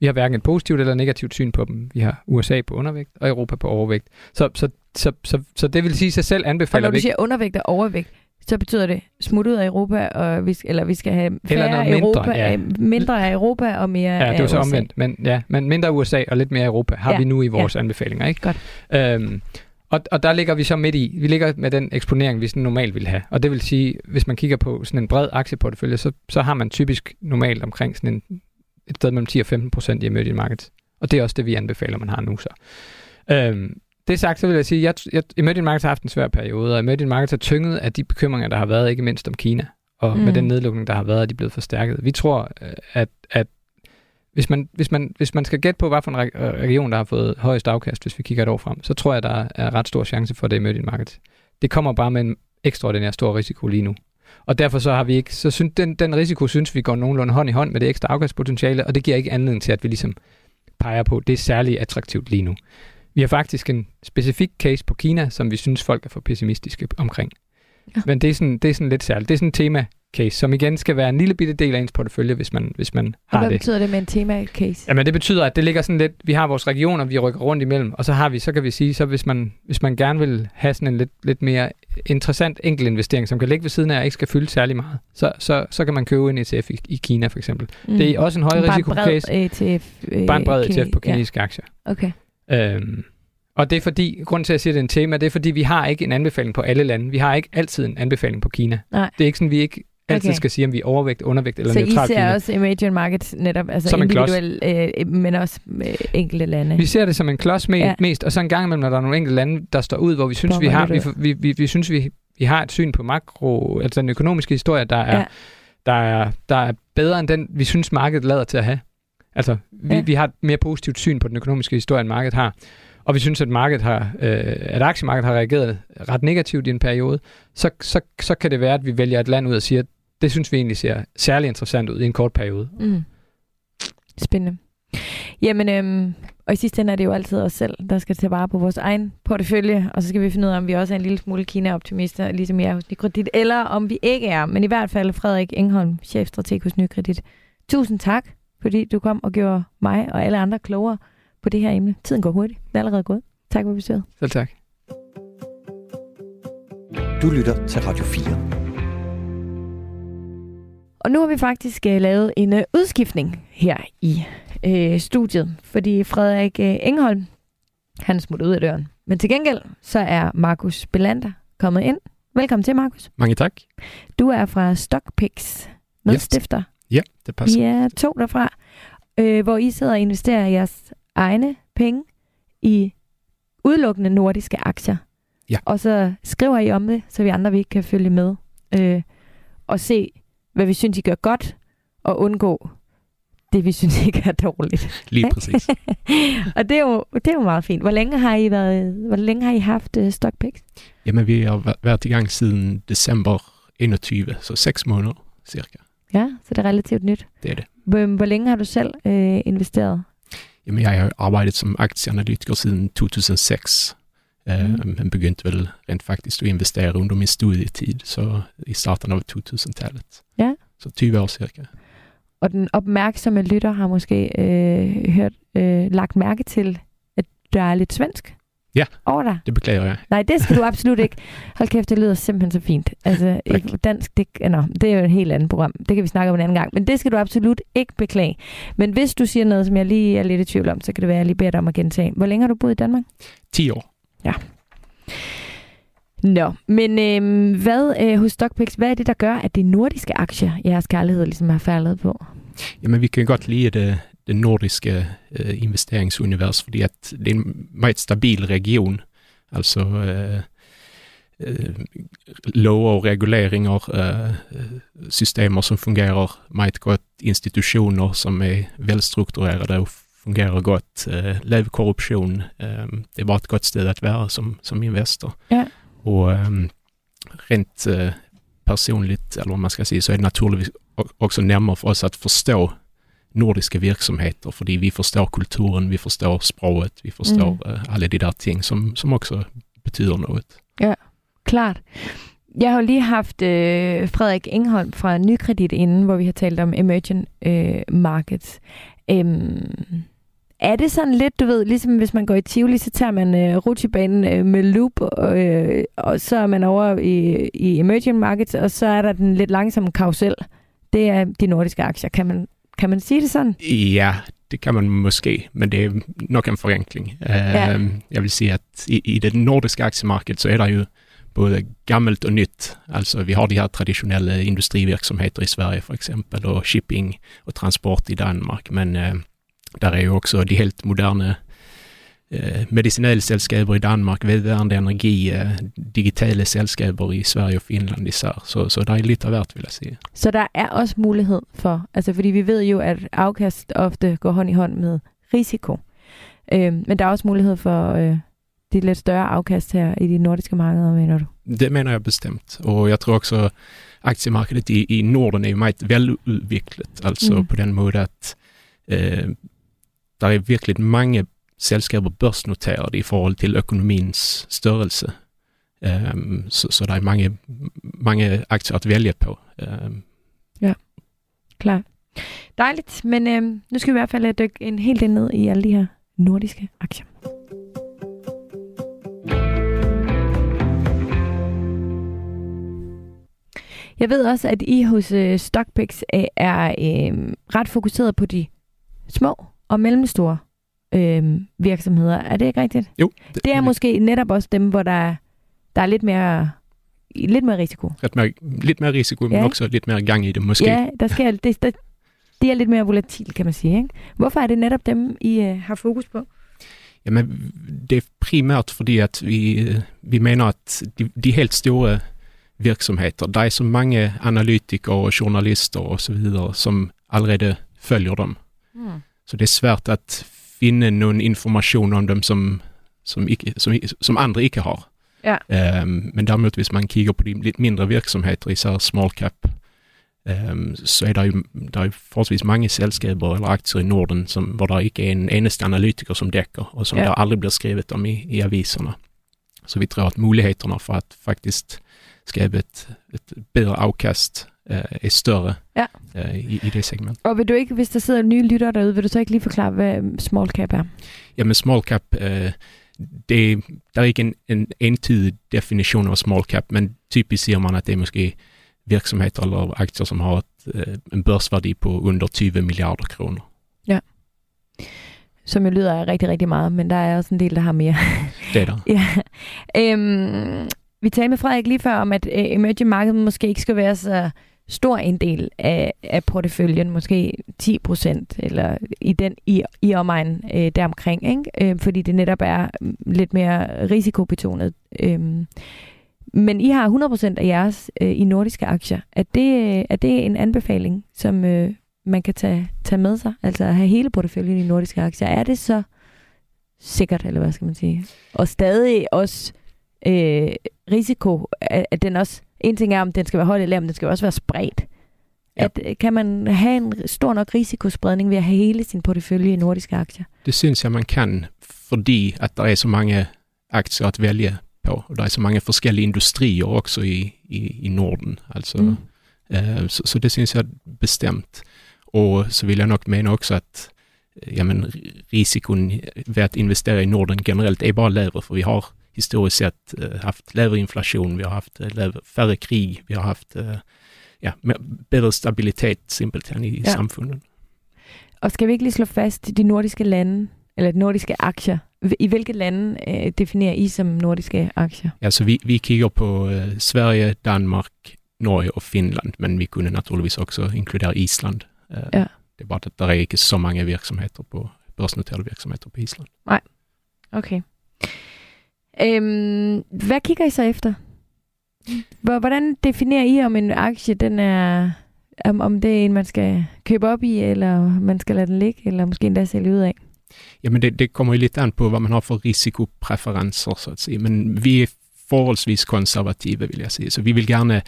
vi har hverken et positivt eller negativt syn på dem. Vi har USA på undervægt, og Europa på overvægt. Så, så, så, så, så det vil sige sig selv anbefaler Og når du siger undervægt og overvægt, så betyder det smut ud af Europa, og vi, eller vi skal have færre mindre, Europa, ja. mindre af Europa og mere Ja, det er så USA. omvendt, men, ja, men mindre USA og lidt mere Europa har ja. vi nu i vores ja. anbefalinger. Ikke? Godt. Øhm, og, og der ligger vi så midt i. Vi ligger med den eksponering, vi sådan normalt vil have. Og det vil sige, hvis man kigger på sådan en bred aktieportefølje, så, så har man typisk normalt omkring sådan en, et sted mellem 10 og 15 procent i emerging markets. Og det er også det, vi anbefaler, man har nu så. Øhm, det sagt, så vil jeg sige, at jeg, emerging markets har haft en svær periode, og emerging markets er tynget af de bekymringer, der har været, ikke mindst om Kina, og mm. med den nedlukning, der har været, er de blevet forstærket. Vi tror, at, at hvis man, hvis, man, hvis man skal gætte på, hvad for en region, der har fået højest afkast, hvis vi kigger et år frem, så tror jeg, der er ret stor chance for det emerging markets. Det kommer bare med en ekstraordinær stor risiko lige nu. Og derfor så har vi ikke, så synes, den, den risiko synes vi går nogenlunde hånd i hånd med det ekstra afkastpotentiale, og det giver ikke anledning til, at vi ligesom peger på, det er særlig attraktivt lige nu. Vi har faktisk en specifik case på Kina, som vi synes, folk er for pessimistiske omkring. Ja. Men det er, sådan, det er sådan lidt særligt. Det er sådan en tema case, som igen skal være en lille bitte del af ens portefølje, hvis man, hvis man har hvad det. hvad betyder det med en tema-case? Jamen det betyder, at det ligger sådan lidt, vi har vores regioner, vi rykker rundt imellem, og så har vi, så kan vi sige, så hvis man, hvis man gerne vil have sådan en lidt, lidt mere interessant enkel investering, som kan ligge ved siden af og ikke skal fylde særlig meget, så, så, så kan man købe en ETF i, i Kina for eksempel. Mm. Det er også en høj risiko case. ETF, øh, Bare en bred ETF på kinesiske ja. aktier. Okay. Øhm, og det er fordi, grund til at sige, at det er en tema, det er fordi, vi har ikke en anbefaling på alle lande. Vi har ikke altid en anbefaling på Kina. Nej. Det er ikke sådan, vi ikke altid okay. skal sige, om vi er overvægt, undervægt eller så neutral I ser Kina. også emerging markets netop, altså som individuelle, øh, men også øh, enkelte lande? Vi ser det som en klods med, ja. mest, og så en gang imellem, når der er nogle enkelte lande, der står ud, hvor vi synes, vi har, vi, vi, vi, vi, synes, vi, vi har et syn på makro, altså den økonomiske historie, der er, ja. der er, der er bedre end den, vi synes, markedet lader til at have. Altså, vi, ja. vi har et mere positivt syn på den økonomiske historie, end markedet har og vi synes, at markedet har, øh, at aktiemarkedet har reageret ret negativt i en periode, så, så, så kan det være, at vi vælger et land ud og siger, at det synes vi egentlig ser særlig interessant ud i en kort periode. Mm. Spændende. Jamen, øhm, og i sidste ende er det jo altid os selv, der skal tage vare på vores egen portefølje, og så skal vi finde ud af, om vi også er en lille smule Kina-optimister, ligesom jeg er hos Nykredit, eller om vi ikke er. Men i hvert fald Frederik Engholm, chefstrateg hos Nykredit. Tusind tak, fordi du kom og gjorde mig og alle andre klogere på det her emne. Tiden går hurtigt. Det er allerede gået. Tak for besøget. Selv tak. Du lytter til Radio 4. Og nu har vi faktisk øh, lavet en øh, udskiftning her i øh, studiet, fordi Frederik øh, Engholm, han smutter ud af døren. Men til gengæld, så er Markus Belander kommet ind. Velkommen til, Markus. Mange tak. Du er fra Stockpix, medstifter. Ja, det passer. Vi er to derfra, øh, hvor I sidder og investerer jeres egne penge i udelukkende nordiske aktier. Ja. Og så skriver I om det, så vi andre vi kan følge med øh, og se, hvad vi synes, I gør godt, og undgå det, vi synes ikke er dårligt. Lige præcis. og det er, jo, det er jo meget fint. Hvor længe har I, været, hvor længe har I haft uh, Stockpix? Jamen, vi har væ- været i gang siden december 21, så seks måneder cirka. Ja, så det er relativt nyt. Det er det. Hvor, hvor længe har du selv øh, investeret? Jamen, jeg har arbejdet som aktieanalytiker siden 2006. Mm. Mm. men begyndte vel rent faktisk at investere under min studietid, så i starten av 2000-tallet. Ja. Så 20 år cirka. Og den opmærksomme lytter har måske øh, hørt, øh, lagt mærke til, at der er lidt svensk Ja. over dig. Det beklager jeg. Nej, det skal du absolut ikke. Hold kæft, det lyder simpelthen så fint. Altså, ikke, dansk, det, nå, det er jo et helt andet program. Det kan vi snakke om en anden gang. Men det skal du absolut ikke beklage. Men hvis du siger noget, som jeg lige er lidt i tvivl om, så kan det være, at jeg lige beder dig om at gentage. Hvor længe har du boet i Danmark? 10 år. Nå, men øh, hvad øh, hos Stockpix, hvad er det, der gør, at det nordiske aktier, jeres kærlighed ligesom har faldet på? Jamen, vi kan godt lide det, det nordiske øh, investeringsunivers, fordi at det er en meget stabil region. Altså øh, øh, love og reguleringer, øh, systemer som fungerer meget godt, institutioner som er velstrukturerede og fungerer godt, øh, lav korruption. Øh, det er bare et godt sted at være som, som investor. Ja. Og øh, rent øh, personligt, eller hvad man skal sige, så er det naturligvis o- også nærmere for os at forstå nordiske virksomheder, fordi vi forstår kulturen, vi forstår sproget, vi forstår mm. uh, alle de der ting, som, som også betyder noget. Klart. Jeg har jo lige haft øh, Frederik Engholm fra Nykredit inden, hvor vi har talt om emerging øh, markets. Øhm, er det sådan lidt, du ved, ligesom hvis man går i Tivoli, så tager man øh, rutsjebanen øh, med loop, og, øh, og så er man over i, i emerging markets, og så er der den lidt langsomme karusel. Det er de nordiske aktier. Kan man, kan man sige det sådan? Ja, det kan man måske, men det er nok en forenkling. Ja. Jeg vil sige, at i, i det nordiske aktiemarkedet så er der jo både gammelt og nyt. Altså vi har de her traditionelle industrivirksomheter i Sverige for eksempel, og shipping og transport i Danmark, men uh, der er jo også de helt moderne uh, medicinalselskaber i Danmark, vedvarende energi, uh, digitale selskaber i Sverige og Finland især. Så, så der er lidt af hvert, vil jeg sige. Så der er også mulighed for, altså fordi vi ved jo, at afkast ofte går hånd i hånd med risiko. Øhm, men der er også mulighed for øh, de lidt større afkast her i de nordiske markeder, mener du? Det mener jeg bestemt. Og jeg tror også aktiemarkedet i, i Norden er jo meget veludviklet. Altså mm. på den måde at øh, der er virkelig mange selskaber børsnoterede i forhold til økonomiens størrelse. Um, så, så der er mange, mange aktier at vælge på. Um, Klar. Dejligt, men øhm, nu skal vi i hvert fald øh, dykke en helt del ned i alle de her nordiske aktier. Jeg ved også, at I hos øh, Stockpix øh, er øh, ret fokuseret på de små og mellemstore øh, virksomheder. Er det ikke rigtigt? jo, Det er måske netop også dem, hvor der, er- der er lidt mere, lidt mere risiko. ret mere, lidt mere risiko, men Ja. også lidt mere gang i det måske. Ja, der sker, det, der, de er lidt mere volatil, kan man sige. Ikke? Hvorfor er det netop dem, I øh, har fokus på? Jamen, det er primært fordi at vi, øh, vi mener at de, de helt store virksomheder, der er så mange analytikere og journalister og så videre, som allerede følger dem. Hmm. Så det er svært at finde nogen information om dem, som, som, ikke, som, som andre ikke har. Ja. Um, men derimod, hvis man kigger på de lidt mindre virksomheder, især small cap, um, så er der jo der er forholdsvis mange selskaber eller aktier i Norden, som, hvor der ikke er en eneste analytiker som dækker, og som Ja. der aldrig bliver skrevet om i, i aviserne. Så vi tror at muligheterne for at faktisk skabe et, et bedre afkast uh, er større Ja. uh, i, i det segment. Og vil du ikke, hvis der sidder nye lyttere derude, vil du så ikke lige forklare, hvad small cap er? Jamen small cap, øh, det, der er ikke en, en entydig definition af small cap, men typisk siger man, at det er måske verksamheter eller aktier som har ett, eh, en börsvärde på under 20 miljarder kronor. Som jo lyder af rigtig, rigtig meget, men der er også en del, der har mere. Det är det. ja. Øhm, vi talte med Frederik lige før om, at øh, emerging market måske ikke skal være så stor en del af, af porteføljen, måske 10 procent, eller i den i, i omegn øh, deromkring, ikke? Øh, fordi det netop er mm, lidt mere risikobetonet. Øh, men I har 100% af jeres øh, i nordiske aktier. Er det, øh, er det en anbefaling, som øh, man kan tage, tage med sig? Altså at have hele porteføljen i nordiske aktier. Er det så sikkert, eller hvad skal man sige? Og stadig også øh, risiko, at, at den også, en ting er, om den skal være højt eller men den skal også være spredt. Ja. At, øh, kan man have en stor nok risikospredning ved at have hele sin portefølje i nordiske aktier? Det syns jag man kan, fordi att det är så många aktier att välja på. Och det är så många forskellige industrier också i, i, i Norden. Alltså, Mm. eh, så, så det syns jag bestämt. Och så vill jag nog mena också att eh, ja, men, risken vid att investera i Norden generellt är bara lägre, för vi har historiskt sett eh, haft lägre inflation, vi har haft eh, lägre, färre krig, vi har haft eh, ja, bättre stabilitet simpelthen i Ja. samfunden. Og skal vi ikke lige slå fast, de nordiske lande, eller de nordiske aktier, i hvilke lande øh, definerer I som nordiske aktier? Alltså vi, vi kigger på Sverige, Danmark, Norge och Finland, men vi kunde naturligtvis också inkludera Island. Ja. Det är bara att det är inte så många verksamheter på börsnoterade verksamheter på Island. Okay. Øhm, hvad kigger I så efter? Hvordan definerer I, om en aktie den er, om, om det er en, man skal købe op i, eller man skal lade den ligge, eller måske endda sælge ud af? Ja, men det, det kommer ju lite an på vad man har för risikopræferencer, så att säga. Men vi er forholdsvis konservativa vill jag säga. Så vi vill gärna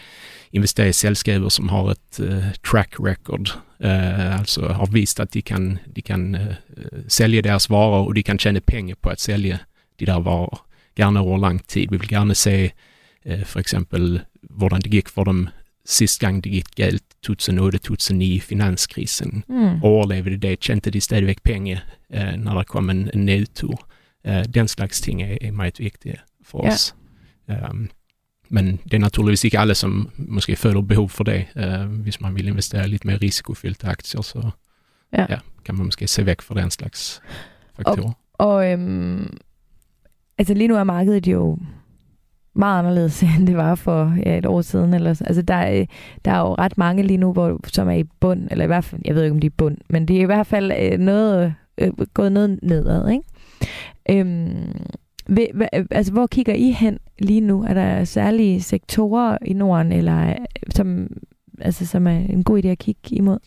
investera i selskaber, som har ett uh, øh, track record. uh, alltså har visat att de kan, de kan øh, uh, sälja deras varor och de kan tjäna pengar på att sälja de der varor. Gärna över lång tid. Vi vill gärna se eh, för exempel hur det gick för dem sist gång det gick galt 2008-2009, finanskrisen Mm. overlevede det, tjente de stadigvæk penge, eh, når der kom en, en nedtur. Eh, den slags ting er, er meget vigtige for Ja. os. Um, men det er naturligvis ikke alle, som måske føler behov for det. Uh, hvis man vil investere i lidt mere risikofyldte aktier, så Ja. ja. kan man måske se væk fra den slags faktorer. Og øhm, altså lige nu er markedet jo meget anderledes, end det var for ja, et år siden. Eller, altså der, er, der er jo ret mange lige nu, hvor, som er i bund, eller i hvert fald, jeg ved ikke, om de er i bund, men det er i hvert fald øh, noget, øh, gået noget nedad. Ikke? Øhm, ved, hva, altså, hvor kigger I hen lige nu? Er der særlige sektorer i Norden, eller, øh, som, altså, som er en god idé at kigge imod?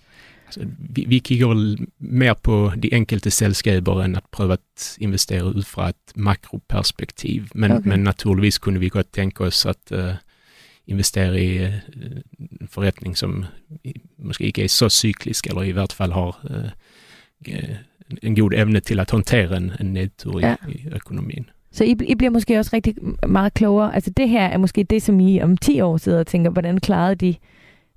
Altså, vi, vi kigger vel mere på de enkelte selskaber end at prøve at investere ud fra et makroperspektiv. Men, Okay. men naturligvis kunne vi godt tænke os at uh, investere i uh, en forretning, som måske ikke er så cyklisk, eller i hvert fald har uh, en god evne til at håndtere en, en nedtur i, Ja. i økonomien. Så I, I bliver måske også rigtig meget klogere. Altså det her er måske det, som I om 10 år sidder og tænker, hvordan klarede de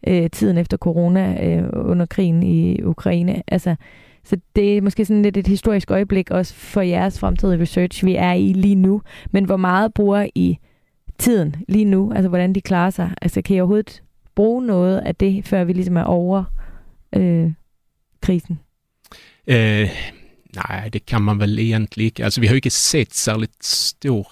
øh, tiden efter corona øh, under krigen i Ukraine? Altså, så det er måske sådan lidt et historisk øjeblik også for jeres fremtidige research, vi er i lige nu. Men hvor meget bruger I tiden lige nu? Altså hvordan de klarer sig? Altså kan I overhovedet bruge noget af det, før vi ligesom er over øh, krisen? Eh, nej, det kan man väl egentligen ikke. Alltså vi har ju inte sett särskilt stor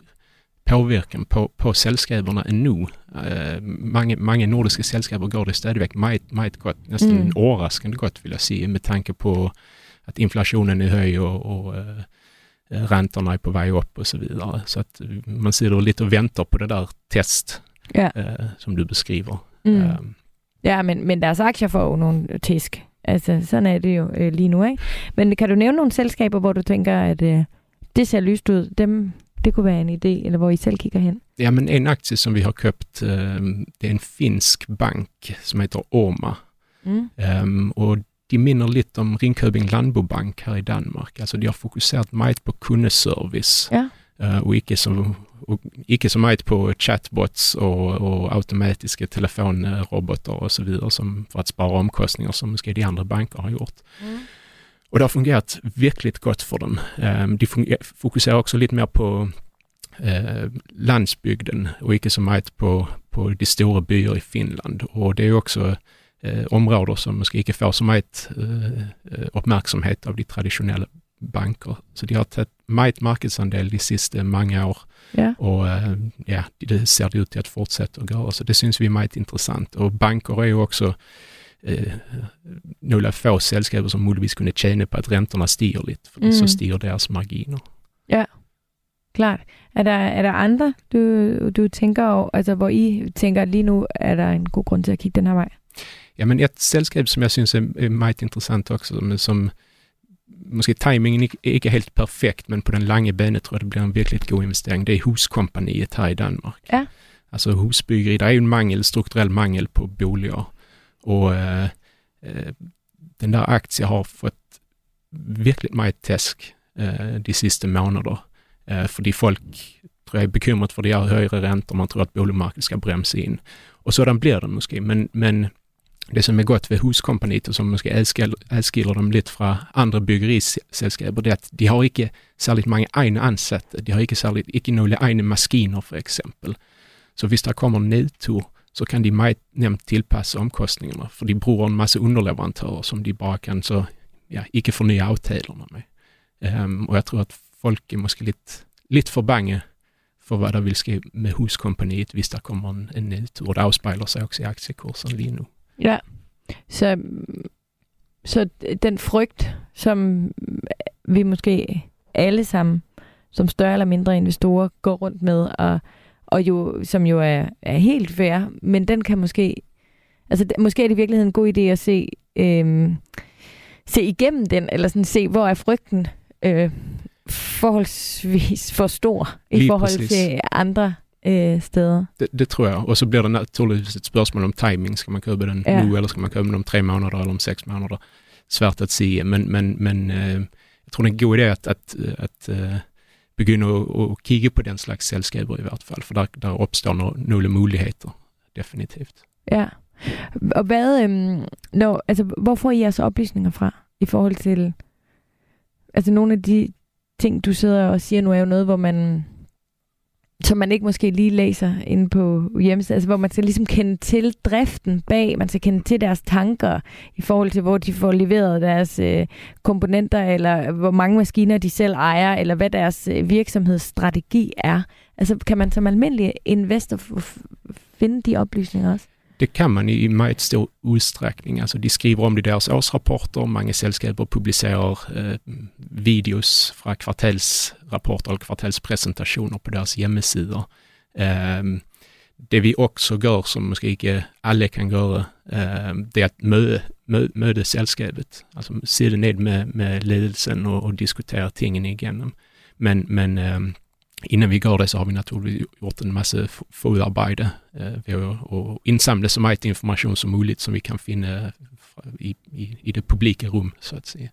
påverkan på, på sällskaperna ännu. Eh, många, många nordiska sällskaper går det stadigvæk meget, meget godt, nästan Mm. överraskande gott vill jag säga, med tanke på att inflationen är hög och, och eh, räntorna är på väg upp och så vidare. Så att eh, man sitter lite och väntar på det där test Ja. eh, som du beskriver. Mm. Eh, Ja, men, men deres aktier får jo nogle tisk. Altså, sådan er det jo øh, lige nu, ikke? Men kan du nævne nogle selskaber, hvor du tænker, at øh, det ser lyst ud, dem, det kunne være en idé, eller hvor I selv kigger hen? Ja, men en aktie som vi har köpt, eh, det är en finsk bank som heter Oma. Mm. Um, och de minner lite om Ringkøbing Landbobank här i Danmark. Alltså de har fokuserat meget på kundeservice Ja. eh, och icke så, och icke så meget på chatbots och, och automatiska telefonrobotar och så vidare som för att spara omkostningar som måske de andra banker har gjort. Mm. Och det har fungerat verkligt gott för dem. Um, de fokuserar också lite mer på eh, landsbygden och inte så mycket på, på de stora byar i Finland. Och det är också eh, områden som måske inte får så mycket uppmärksamhet av de traditionella banker. Så de har tagit mycket marknadsandel de sista många år. Ja. Och ja, det ser det ut till att fortsätta att göra. Så det syns vi är mycket intressant. Och banker är ju också eh, några få sällskap som möjligtvis kunde tjäna på att räntorna stiger lite, för Mm. så stiger deras marginer. Klart. Er der, er der andre, du, du tænker over, altså hvor I tænker, at lige nu er der en god grund til at kigge den her vej? Ja, men ett sällskap som jag syns är, är mycket intressant också, men som måske timingen är inte helt perfekt, men på den långa benet tror jag det blir en verkligt god investering. Det är Huskompaniet här i Danmark. Ja. Alltså husbyggeri, det är ju en mangel, strukturell mangel på boliger. Och øh, eh, øh, den där aktien har fått verkligt mycket täsk eh, øh, de sista månader. Eh, för de folk tror jag är bekymrat för de här högre räntor, man tror att boligmarknaden ska bromsa in. Och sådan blir det måske, men, men det som är gott ved Huskompaniet och som måske adskiller, adskiller dem lite fra andra byggeriselskaber, det är att de har inte särskilt många egna ansatte. De har inte särskilt, inte några egna maskiner för exempel. Så visst, det kommer en nedtur, så kan de meget nemt tilpasse omkostningerne, for de bruger en masse underleverantører, som de bare kan så, ja, ikke fornye aftalerne med. Um, og jeg tror at folk er måske lidt, lidt for bange for hvad der vil ske med Huskompaniet, hvis der kommer en, en nedtur. Og det afspejler sig også i aktiekursen lige nu. Ja. Så, så den frygt, som vi måske alle sammen, som større eller mindre investorer, går rundt med, og, og jo, som jo er, er helt fair, men den kan måske, altså måske er det i virkeligheden en god idé at se, øhm, se igennem den, eller sådan se, hvor er frygten øh, forholdsvis for stor i Lige forhold præcis. til andre øh, steder. Det, det tror jeg. Og så bliver det naturligvis et spørgsmål om timing. Skal man købe den Ja. nu, eller skal man købe den om tre måneder, eller om seks måneder? Svært at sige, men, men, men øh, jeg tror det er en god idé at, at, at øh, begynde at, kigge på den slags selskaber i hvert fald, for der, der opstår no, nogle muligheder, definitivt. Ja. Og hvad, øhm, når, altså, hvor får I jeres oplysninger fra i forhold til, altså nogle af de ting, du sidder og siger nu, er jo noget, hvor man, som man ikke måske lige læser inde på hjemmesiden, altså hvor man skal ligesom kende til driften bag, man skal kende til deres tanker i forhold til, hvor de får leveret deres øh, komponenter, eller hvor mange maskiner de selv ejer, eller hvad deres øh, virksomhedsstrategi er. Altså kan man som almindelig investor f- f- finde de oplysninger også? Det kan man i meget stor udstrækning. Altså, de skriver om det i deres årsrapporter, mange selskaber publicerer eh, videos fra kvartalsrapporter eller kvartalspresentationer på deres hjemmesider. Eh, det vi også gør, som måske ikke alle kan gøre, eh, det er at møde, møde, møde selskabet. Altså sidde ned med, med ledelsen og, og diskutere tingene igennem. Men, men eh, innan vi går det så har vi naturligtvis gjort en massa förarbete fodarbejde eh, ved så mycket information som möjligt som vi kan finna eh, i, i, i det publika rum, så att säga.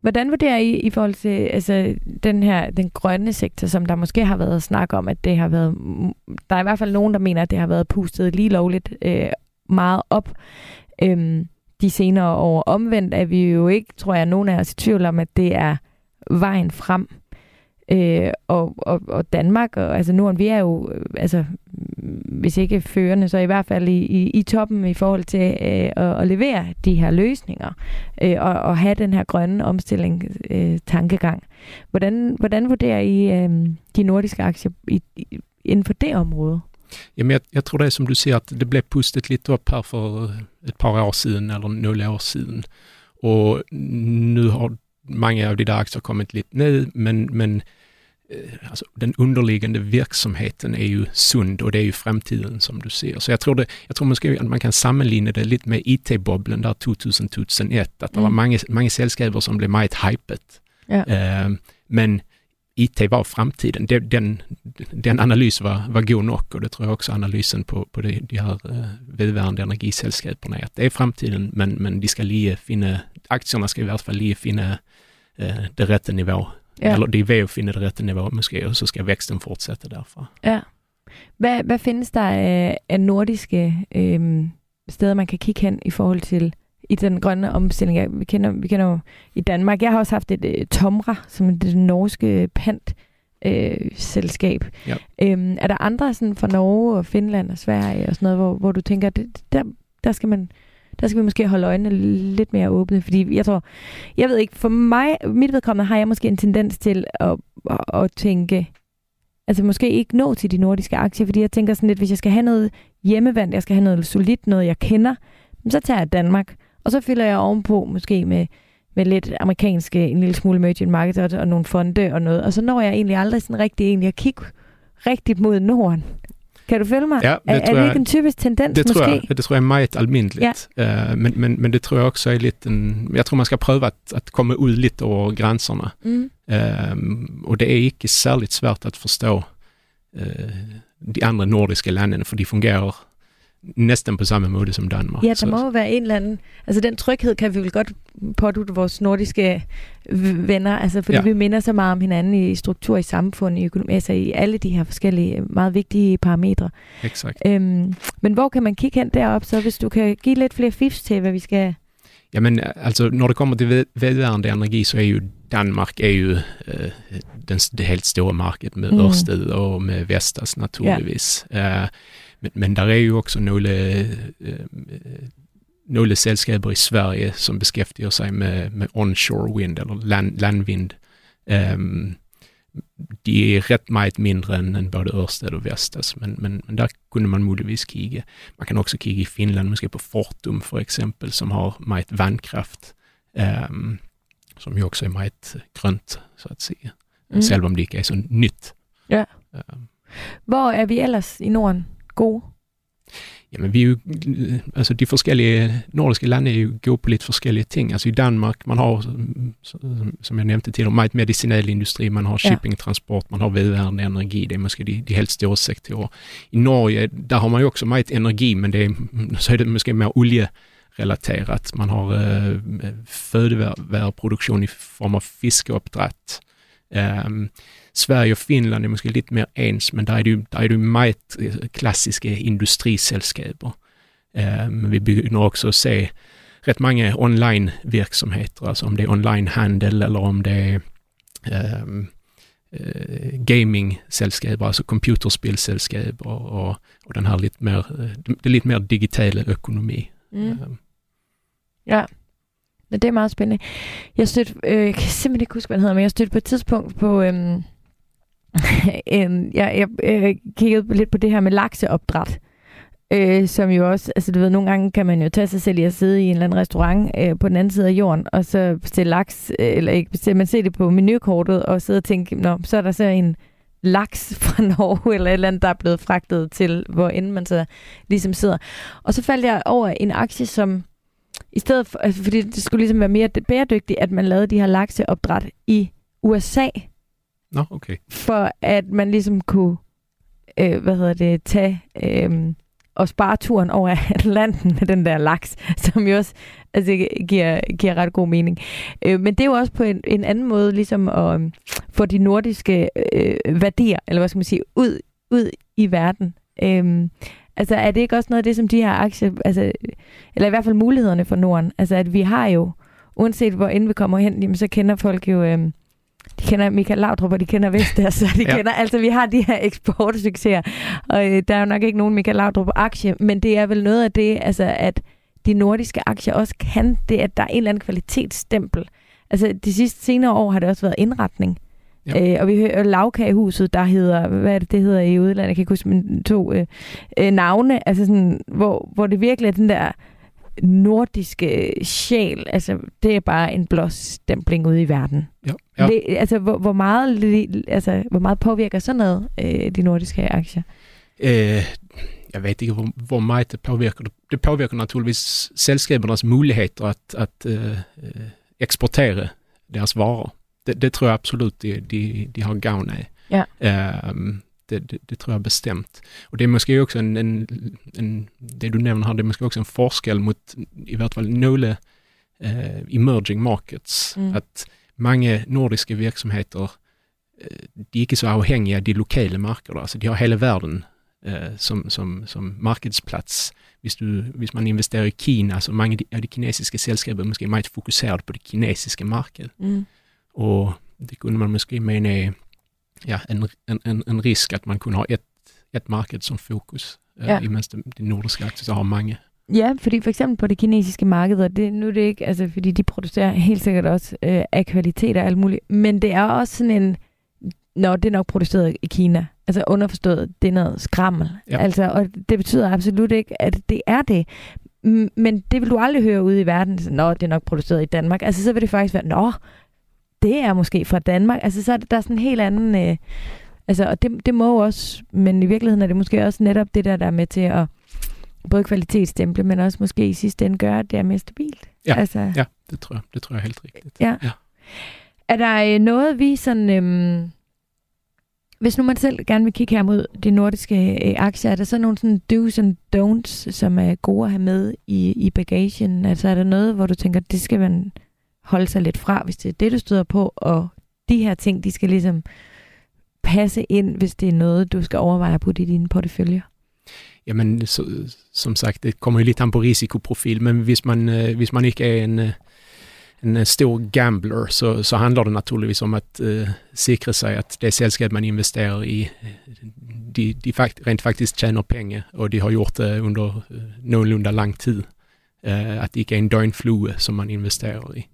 Hvordan vurderer I i forhold til altså, den her den grønne sektor, som der måske har været snak om, at det har været... Der er i hvert fald nogen, der mener, at det har været pustet lige lovligt øh, meget op øhm, de senere år. Omvendt er vi jo ikke, tror jeg, nogen af os i tvivl om, at det er vejen frem. Øh, og, og, og Danmark, og, altså Norden, vi er jo, øh, altså, hvis ikke førende, så i hvert fald i, i, i toppen i forhold til øh, at, at levere de her løsninger øh, og, og have den her grønne omstilling øh, tankegang. Hvordan, hvordan vurderer I øh, de nordiske aktier i, i, inden for det område? Jamen, jeg, jeg tror det er som du siger, at det blev pustet lidt op her for et par år siden, eller nogle år siden. Og nu har mange af de der aktier kommet lidt ned, men, men eh, altså, den underliggende virksomheten er jo sund, og det er jo fremtiden, som du siger. Så jeg tror, det, jeg tror måske, at man kan sammenligne det lidt med IT-boblen der 2000-2001, at der Mm. var mange, mange selskaber, som blev meget hypet. Ja. Eh, men IT var fremtiden. Det, den, den analys var, var god nok, og det tror jeg også analysen på, på de, de her uh, vedværende energiselskaberne er, at det er fremtiden, men, men de skal lige finde, aktierne skal i hvert fald lige finde uh, det rette niveau. Ja. Eller de ved at finde det rette niveau måske, og så skal væksten fortsætte derfra. ja. Hvad, hvad findes der af, af nordiske øh, steder, man kan kigge hen i forhold til i den grønne omstilling. Ja, vi, kender, vi kender jo i Danmark. Jeg har også haft et øh, Tomra, som er det norske pant øh, selskab. Ja. Øhm, er der andre sådan fra Norge og Finland og Sverige og sådan noget, hvor, hvor du tænker, det, der, der skal man der skal vi måske holde øjnene lidt mere åbne, fordi jeg tror, jeg ved ikke, for mig, mit vedkommende har jeg måske en tendens til at, at, at tænke, altså måske ikke nå til de nordiske aktier, fordi jeg tænker sådan lidt, hvis jeg skal have noget hjemmevand, jeg skal have noget solidt, noget jeg kender, så tager jeg Danmark, og så fylder jeg ovenpå måske med, med lidt amerikanske, en lille smule emerging markets og, og nogle fonde og noget, og så når jeg egentlig aldrig sådan rigtig egentlig at kigge rigtigt mod Norden. Kan du følge mig? Ja, det er, tror er det ikke en typisk tendens Det måske? tror, jeg, det tror jeg er meget almindeligt. Eh, men, men, men det tror jeg også er lidt en, jeg tror man skal prøve at, at komme ud lidt over grænserne. Mm. Um, og det er ikke særligt svært at forstå uh, de andre nordiske landene, for de fungerer næsten på samme måde som Danmark. Ja, der Så- må jo være en eller anden... Altså, den tryghed kan vi vel godt pådute vores nordiske venner, altså, fordi ja. Vi minder så meget om hinanden i struktur i samfundet, i økonomi, altså i alle de her forskellige øh, meget vigtige parametre. Exakt. Øhm, men hvor kan man kigge hen derop, så hvis du kan give lidt flere fifs til, hvad vi skal... Jamen, altså når det kommer til ved- vedvarende energi, så er jo Danmark er jo øh, den, det helt store marked med Mm. Ørsted og med Vestas naturligvis. Ja. Men, men der er jo også nogle, øh, nogle selskaber i Sverige, som beskæftiger sig med, med onshore wind eller land, landvind. Um, de er ret meget mindre end både Ørsted og Vestas, men, men, men der kunne man muligvis kigge. Man kan også kigge i Finland, måske på Fortum for eksempel, som har meget vandkraft, um, som jo også er meget grønt, så at sige, mm. selv om det ikke er så nyt. Ja. Um, Hvor er vi ellers i Norden gode? Jamen, vi er jo, altså de forskellige nordiske lande er jo gode på lidt forskellige ting. Altså i Danmark, man har, som- jeg nævnte tidligere, meget medicinal industri, man har shipping, transport, man har vedvarende energi, det er måske de, de helt store sektorer. I Norge, der har man jo også meget energi, men det er, så er det måske mere oljerelaterat. Man har øh, fødevareproduktion i form af fiskeopdræt. Um, Sverige og Finland er måske lidt mere ens, men der er det jo, der er det jo meget øh, klassiske industriselskaber. Uh, men vi også at se ret mange online virksomheder, altså om det er online handel eller om det er um, uh, gaming-selskaber, altså computerspilselskaber og, og den her lidt mere, øh, det lidt mere digitale økonomi. Mm. Um, Ja. Det er meget spændende. Jeg stødte, øh, jeg kan simpelthen ikke huske, hvad den hedder, men jeg stødte på et tidspunkt på... Øhm, Øhm, jeg, jeg, jeg kiggede lidt på det her med lakseopdræt. Øh, som jo også, altså du ved, nogle gange kan man jo tage sig selv i at sidde i en eller anden restaurant øh, på den anden side af jorden, og så bestille laks, øh, eller ikke bestille, man ser det på menukortet, og sidde og tænke, Nå, så er der så en laks fra Norge, eller et eller andet, der er blevet fragtet til, hvor end man så ligesom sidder. Og så faldt jeg over en aktie, som i stedet for, altså, fordi det skulle ligesom være mere bæredygtigt, at man lavede de her lakseopdræt i USA, Nå, okay. for at man ligesom kunne, øh, hvad hedder det, tage øh, og spare turen over Atlanten med den der laks, som jo også altså, giver, giver ret god mening. Øh, men det er jo også på en, en anden måde ligesom at øh, få de nordiske øh, værdier, eller hvad skal man sige, ud, ud i verden. Øh, altså er det ikke også noget af det, som de her aktier, altså, eller i hvert fald mulighederne for Norden, altså at vi har jo, uanset hvor end vi kommer hen, jamen, så kender folk jo... Øh, de kender Michael Laudrup, og de kender Vestas, så de ja. Kender, altså vi har de her eksportsucceser, og øh, der er jo nok ikke nogen Michael Laudrup-aktie, men det er vel noget af det, altså at de nordiske aktier også kan det, at der er en eller anden kvalitetsstempel. Altså de sidste senere år har det også været indretning. Ja. Øh, og vi hører lavkagehuset, der hedder, hvad er det, det hedder i udlandet, jeg kan ikke huske, men to øh, øh, navne, altså sådan, hvor, hvor det virkelig er den der nordiske sjæl, altså det er bare en blåstempling ude i verden. Ja, ja. Det, altså, hvor, hvor, meget, altså, hvor meget påvirker sådan noget, øh, de nordiske aktier? Eh, jeg ved ikke, hvor, hvor meget det påvirker. Det påvirker naturligvis selskabernes muligheder at, at uh, eksportere deres varer. Det, det tror jeg absolut de, de, de har gavn af. Ja. Um, det, det, det tror jeg bestemt. Og det er måske også en, en, en, det du nævner her, det er måske også en forskel mot i hvert fall nogle uh, emerging markets. Mm. At mange nordiske virksomheder, uh, de er ikke så afhængige af de lokale markeder. Altså de har hele verden øh, som, som, som markedsplads. Hvis, du, hvis man investerer i Kina, så mange af de kinesiske selskaber er måske meget fokuseret på det kinesiske marked. Mm. Og det kunne man måske mene er ja, en, en, en, risk, at man kunne have et, et marked som fokus, øh, Ja. imens de, de nordiske aktier så har mange. Ja, fordi for eksempel på det kinesiske marked, og det, nu er det ikke, altså fordi de producerer helt sikkert også øh, af kvalitet og alt muligt, men det er også sådan en, når det er nok produceret i Kina, altså underforstået, det er noget skrammel. Ja. Altså, og det betyder absolut ikke, at det er det. Men det vil du aldrig høre ude i verden, så, nå, det er nok produceret i Danmark. Altså, så vil det faktisk være, nå, det er måske fra Danmark. Altså, så er det, der er sådan en helt anden... Øh, altså, og det, det må også, men i virkeligheden er det måske også netop det der, der er med til at både kvalitetsstemple, men også måske i sidste ende gøre, at det er mere stabilt. Ja, altså, Ja, det tror jeg, det tror jeg helt rigtigt. Ja. Ja. Er der øh, noget, vi sådan... Øhm, hvis nu man selv gerne vil kigge her mod de nordiske øh, aktier, er der så nogle sådan do's and don'ts, som er gode at have med i, i bagagen? Altså er der noget, hvor du tænker, det skal man holde sig lidt fra, hvis det er det, du støder på, og de her ting, de skal ligesom passe ind, hvis det er noget, du skal overveje at putte i dine porteføljer? Jamen, så, som sagt, det kommer jo lidt an på risikoprofil, men hvis man, øh, hvis man ikke er en, øh, en øh, stor gambler så, så handler det naturligvis om at uh, sikre sig at det selskab man investerer i, de, de fakt, rent faktisk tjener penge, og de har gjort det under uh, nogenlunde lang tid. Uh, at det ikke er en døgnflue som man investerer i.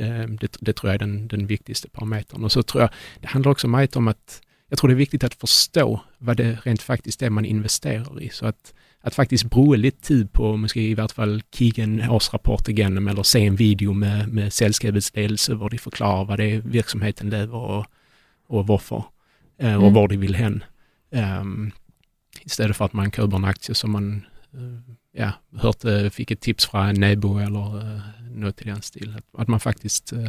Eh, det, det tror jag är den, den viktigaste parametern. Och så tror jag, det handlar också mycket om att jag tror det är viktigt att förstå vad det rent faktiskt är man investerar i. Så att, att faktiskt bruka lite tid på, måske i hvert fall kigge en årsrapport igenom eller se en video med, med sällskapets ledelse där de förklarar vad det är verksamheten lever och, och varför eh, och Mm. var de vill hen. Um, istället för att man köper en aktie som man ja, hört, eh, fick ett tips från en nabo eller uh, något i den stilen. Att, man faktiskt uh,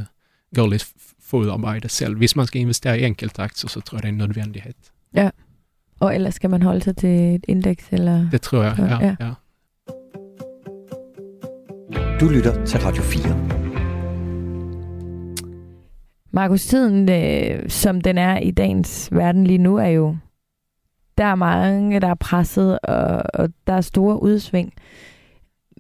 går lite f- fodarbejde selv. Hvis man skal investere i enkeltaktier, så tror jeg, det er en nødvendighed. Og ellers skal man holde sig til et indeks? Eller? Det tror jeg, Ja, ja. ja. ja. Du lytter til Radio 4. Markus, tiden, øh, som den er i dagens verden lige nu, er jo, der er mange, der er presset, og, og der er store udsving.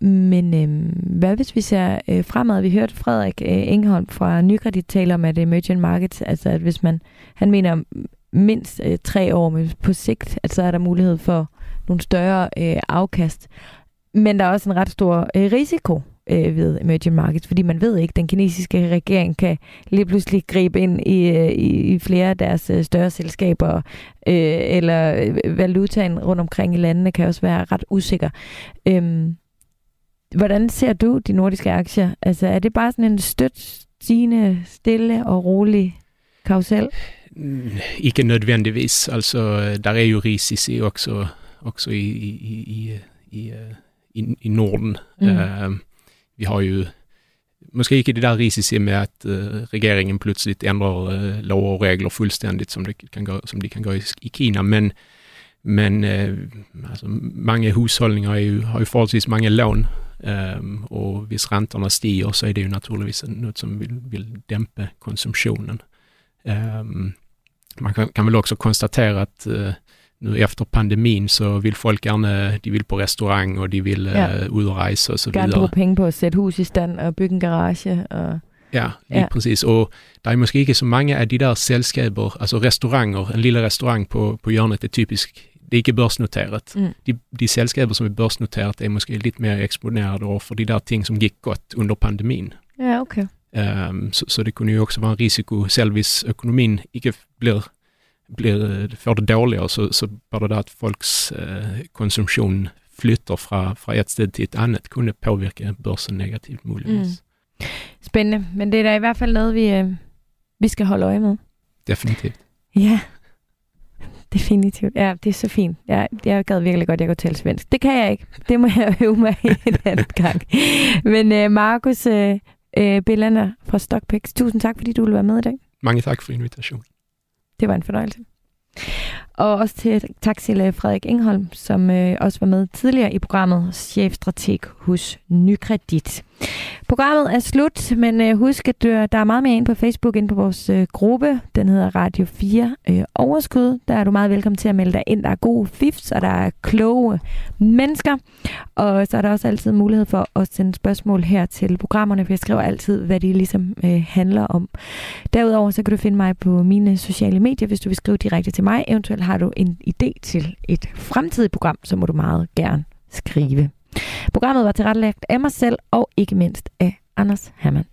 Men øh, hvad hvis vi ser øh, fremad? Vi hørte Frederik øh, Engholm fra Nykredit tale om, at emerging markets, altså at hvis man, han mener mindst øh, tre år, men på sigt, at så er der mulighed for nogle større øh, afkast. Men der er også en ret stor øh, risiko øh, ved emerging markets, fordi man ved ikke, at den kinesiske regering kan lige pludselig gribe ind i, øh, i, i flere af deres øh, større selskaber, øh, eller øh, valutaen rundt omkring i landene kan også være ret usikker. Øhm, hvordan ser du de nordiske aktier? Altså er det bare sådan en støt, stigende, stille og rolig karusel? Mm, Ikke nødvendigvis. Altså, der er jo risici også, også i, i, i, i, i, i, Norden. Mm. Eh, vi har jo måske ikke det der risici med at eh, regeringen pludselig ændrer uh, lov og regler fuldstændigt, som, det kan gå, som de kan gøre i, i Kina, men men eh, altså, mange husholdninger er jo, har jo forholdsvis mange lån, um, og hvis renterne stiger, så er det jo naturligvis noget, som vil, vil dæmpe konsumtionen. Um, man kan, kan väl också konstatera att uh, nu efter pandemin så vill folk gärna, de vill på restaurang och de vill Ja. uh, ut och rejsa och så Gerne videre. bruge penge på at sætte hus i stand og bygge en garage. Og... Ja, lige Ja. præcis. Og der er måske ikke så mange af de der selskaber, altså restauranter, en lille restaurant på, på hjørnet er typisk, det er ikke børsnoteret. Mm. De, de selskaber som er børsnoteret er måske lidt mere eksponeret over for de der ting, som gik godt under pandemien. Ja, okay. Um, så, så det kunne jo også være en risiko, selv hvis økonomien ikke bliver, bliver får det dårligere, så, så bare det at folks uh, konsumtion flytter fra, fra et sted til et andet, kunne påvirke børsen negativt muligvis. Mm. Spændende, men det er da i hvert fald noget, vi, øh, vi skal holde øje med. Definitivt. Ja, definitivt. Ja, det er så fint. Jeg, jeg gad virkelig godt, at jeg kunne tale svensk. Det kan jeg ikke. Det må jeg øve mig i en anden gang. Men øh, Markus øh, øh, Billander fra Stockpix, tusind tak, fordi du ville være med i dag. Mange tak for invitationen. Det var en fornøjelse. Og også til, tak til øh, Frederik Engholm, som øh, også var med tidligere i programmet, chefstrateg hos Nykredit. Programmet er slut, men øh, husk, at der er meget mere ind på Facebook, ind på vores øh, gruppe. Den hedder Radio 4 øh, Overskud. Der er du meget velkommen til at melde dig ind. Der er gode fifs, og der er kloge mennesker. Og så er der også altid mulighed for at sende spørgsmål her til programmerne, for jeg skriver altid, hvad de ligesom øh, handler om. Derudover så kan du finde mig på mine sociale medier, hvis du vil skrive direkte til mig. Eventuelt har du en idé til et fremtidigt program, så må du meget gerne skrive. Programmet var tilrettelagt af mig selv og ikke mindst af Anders Hermann.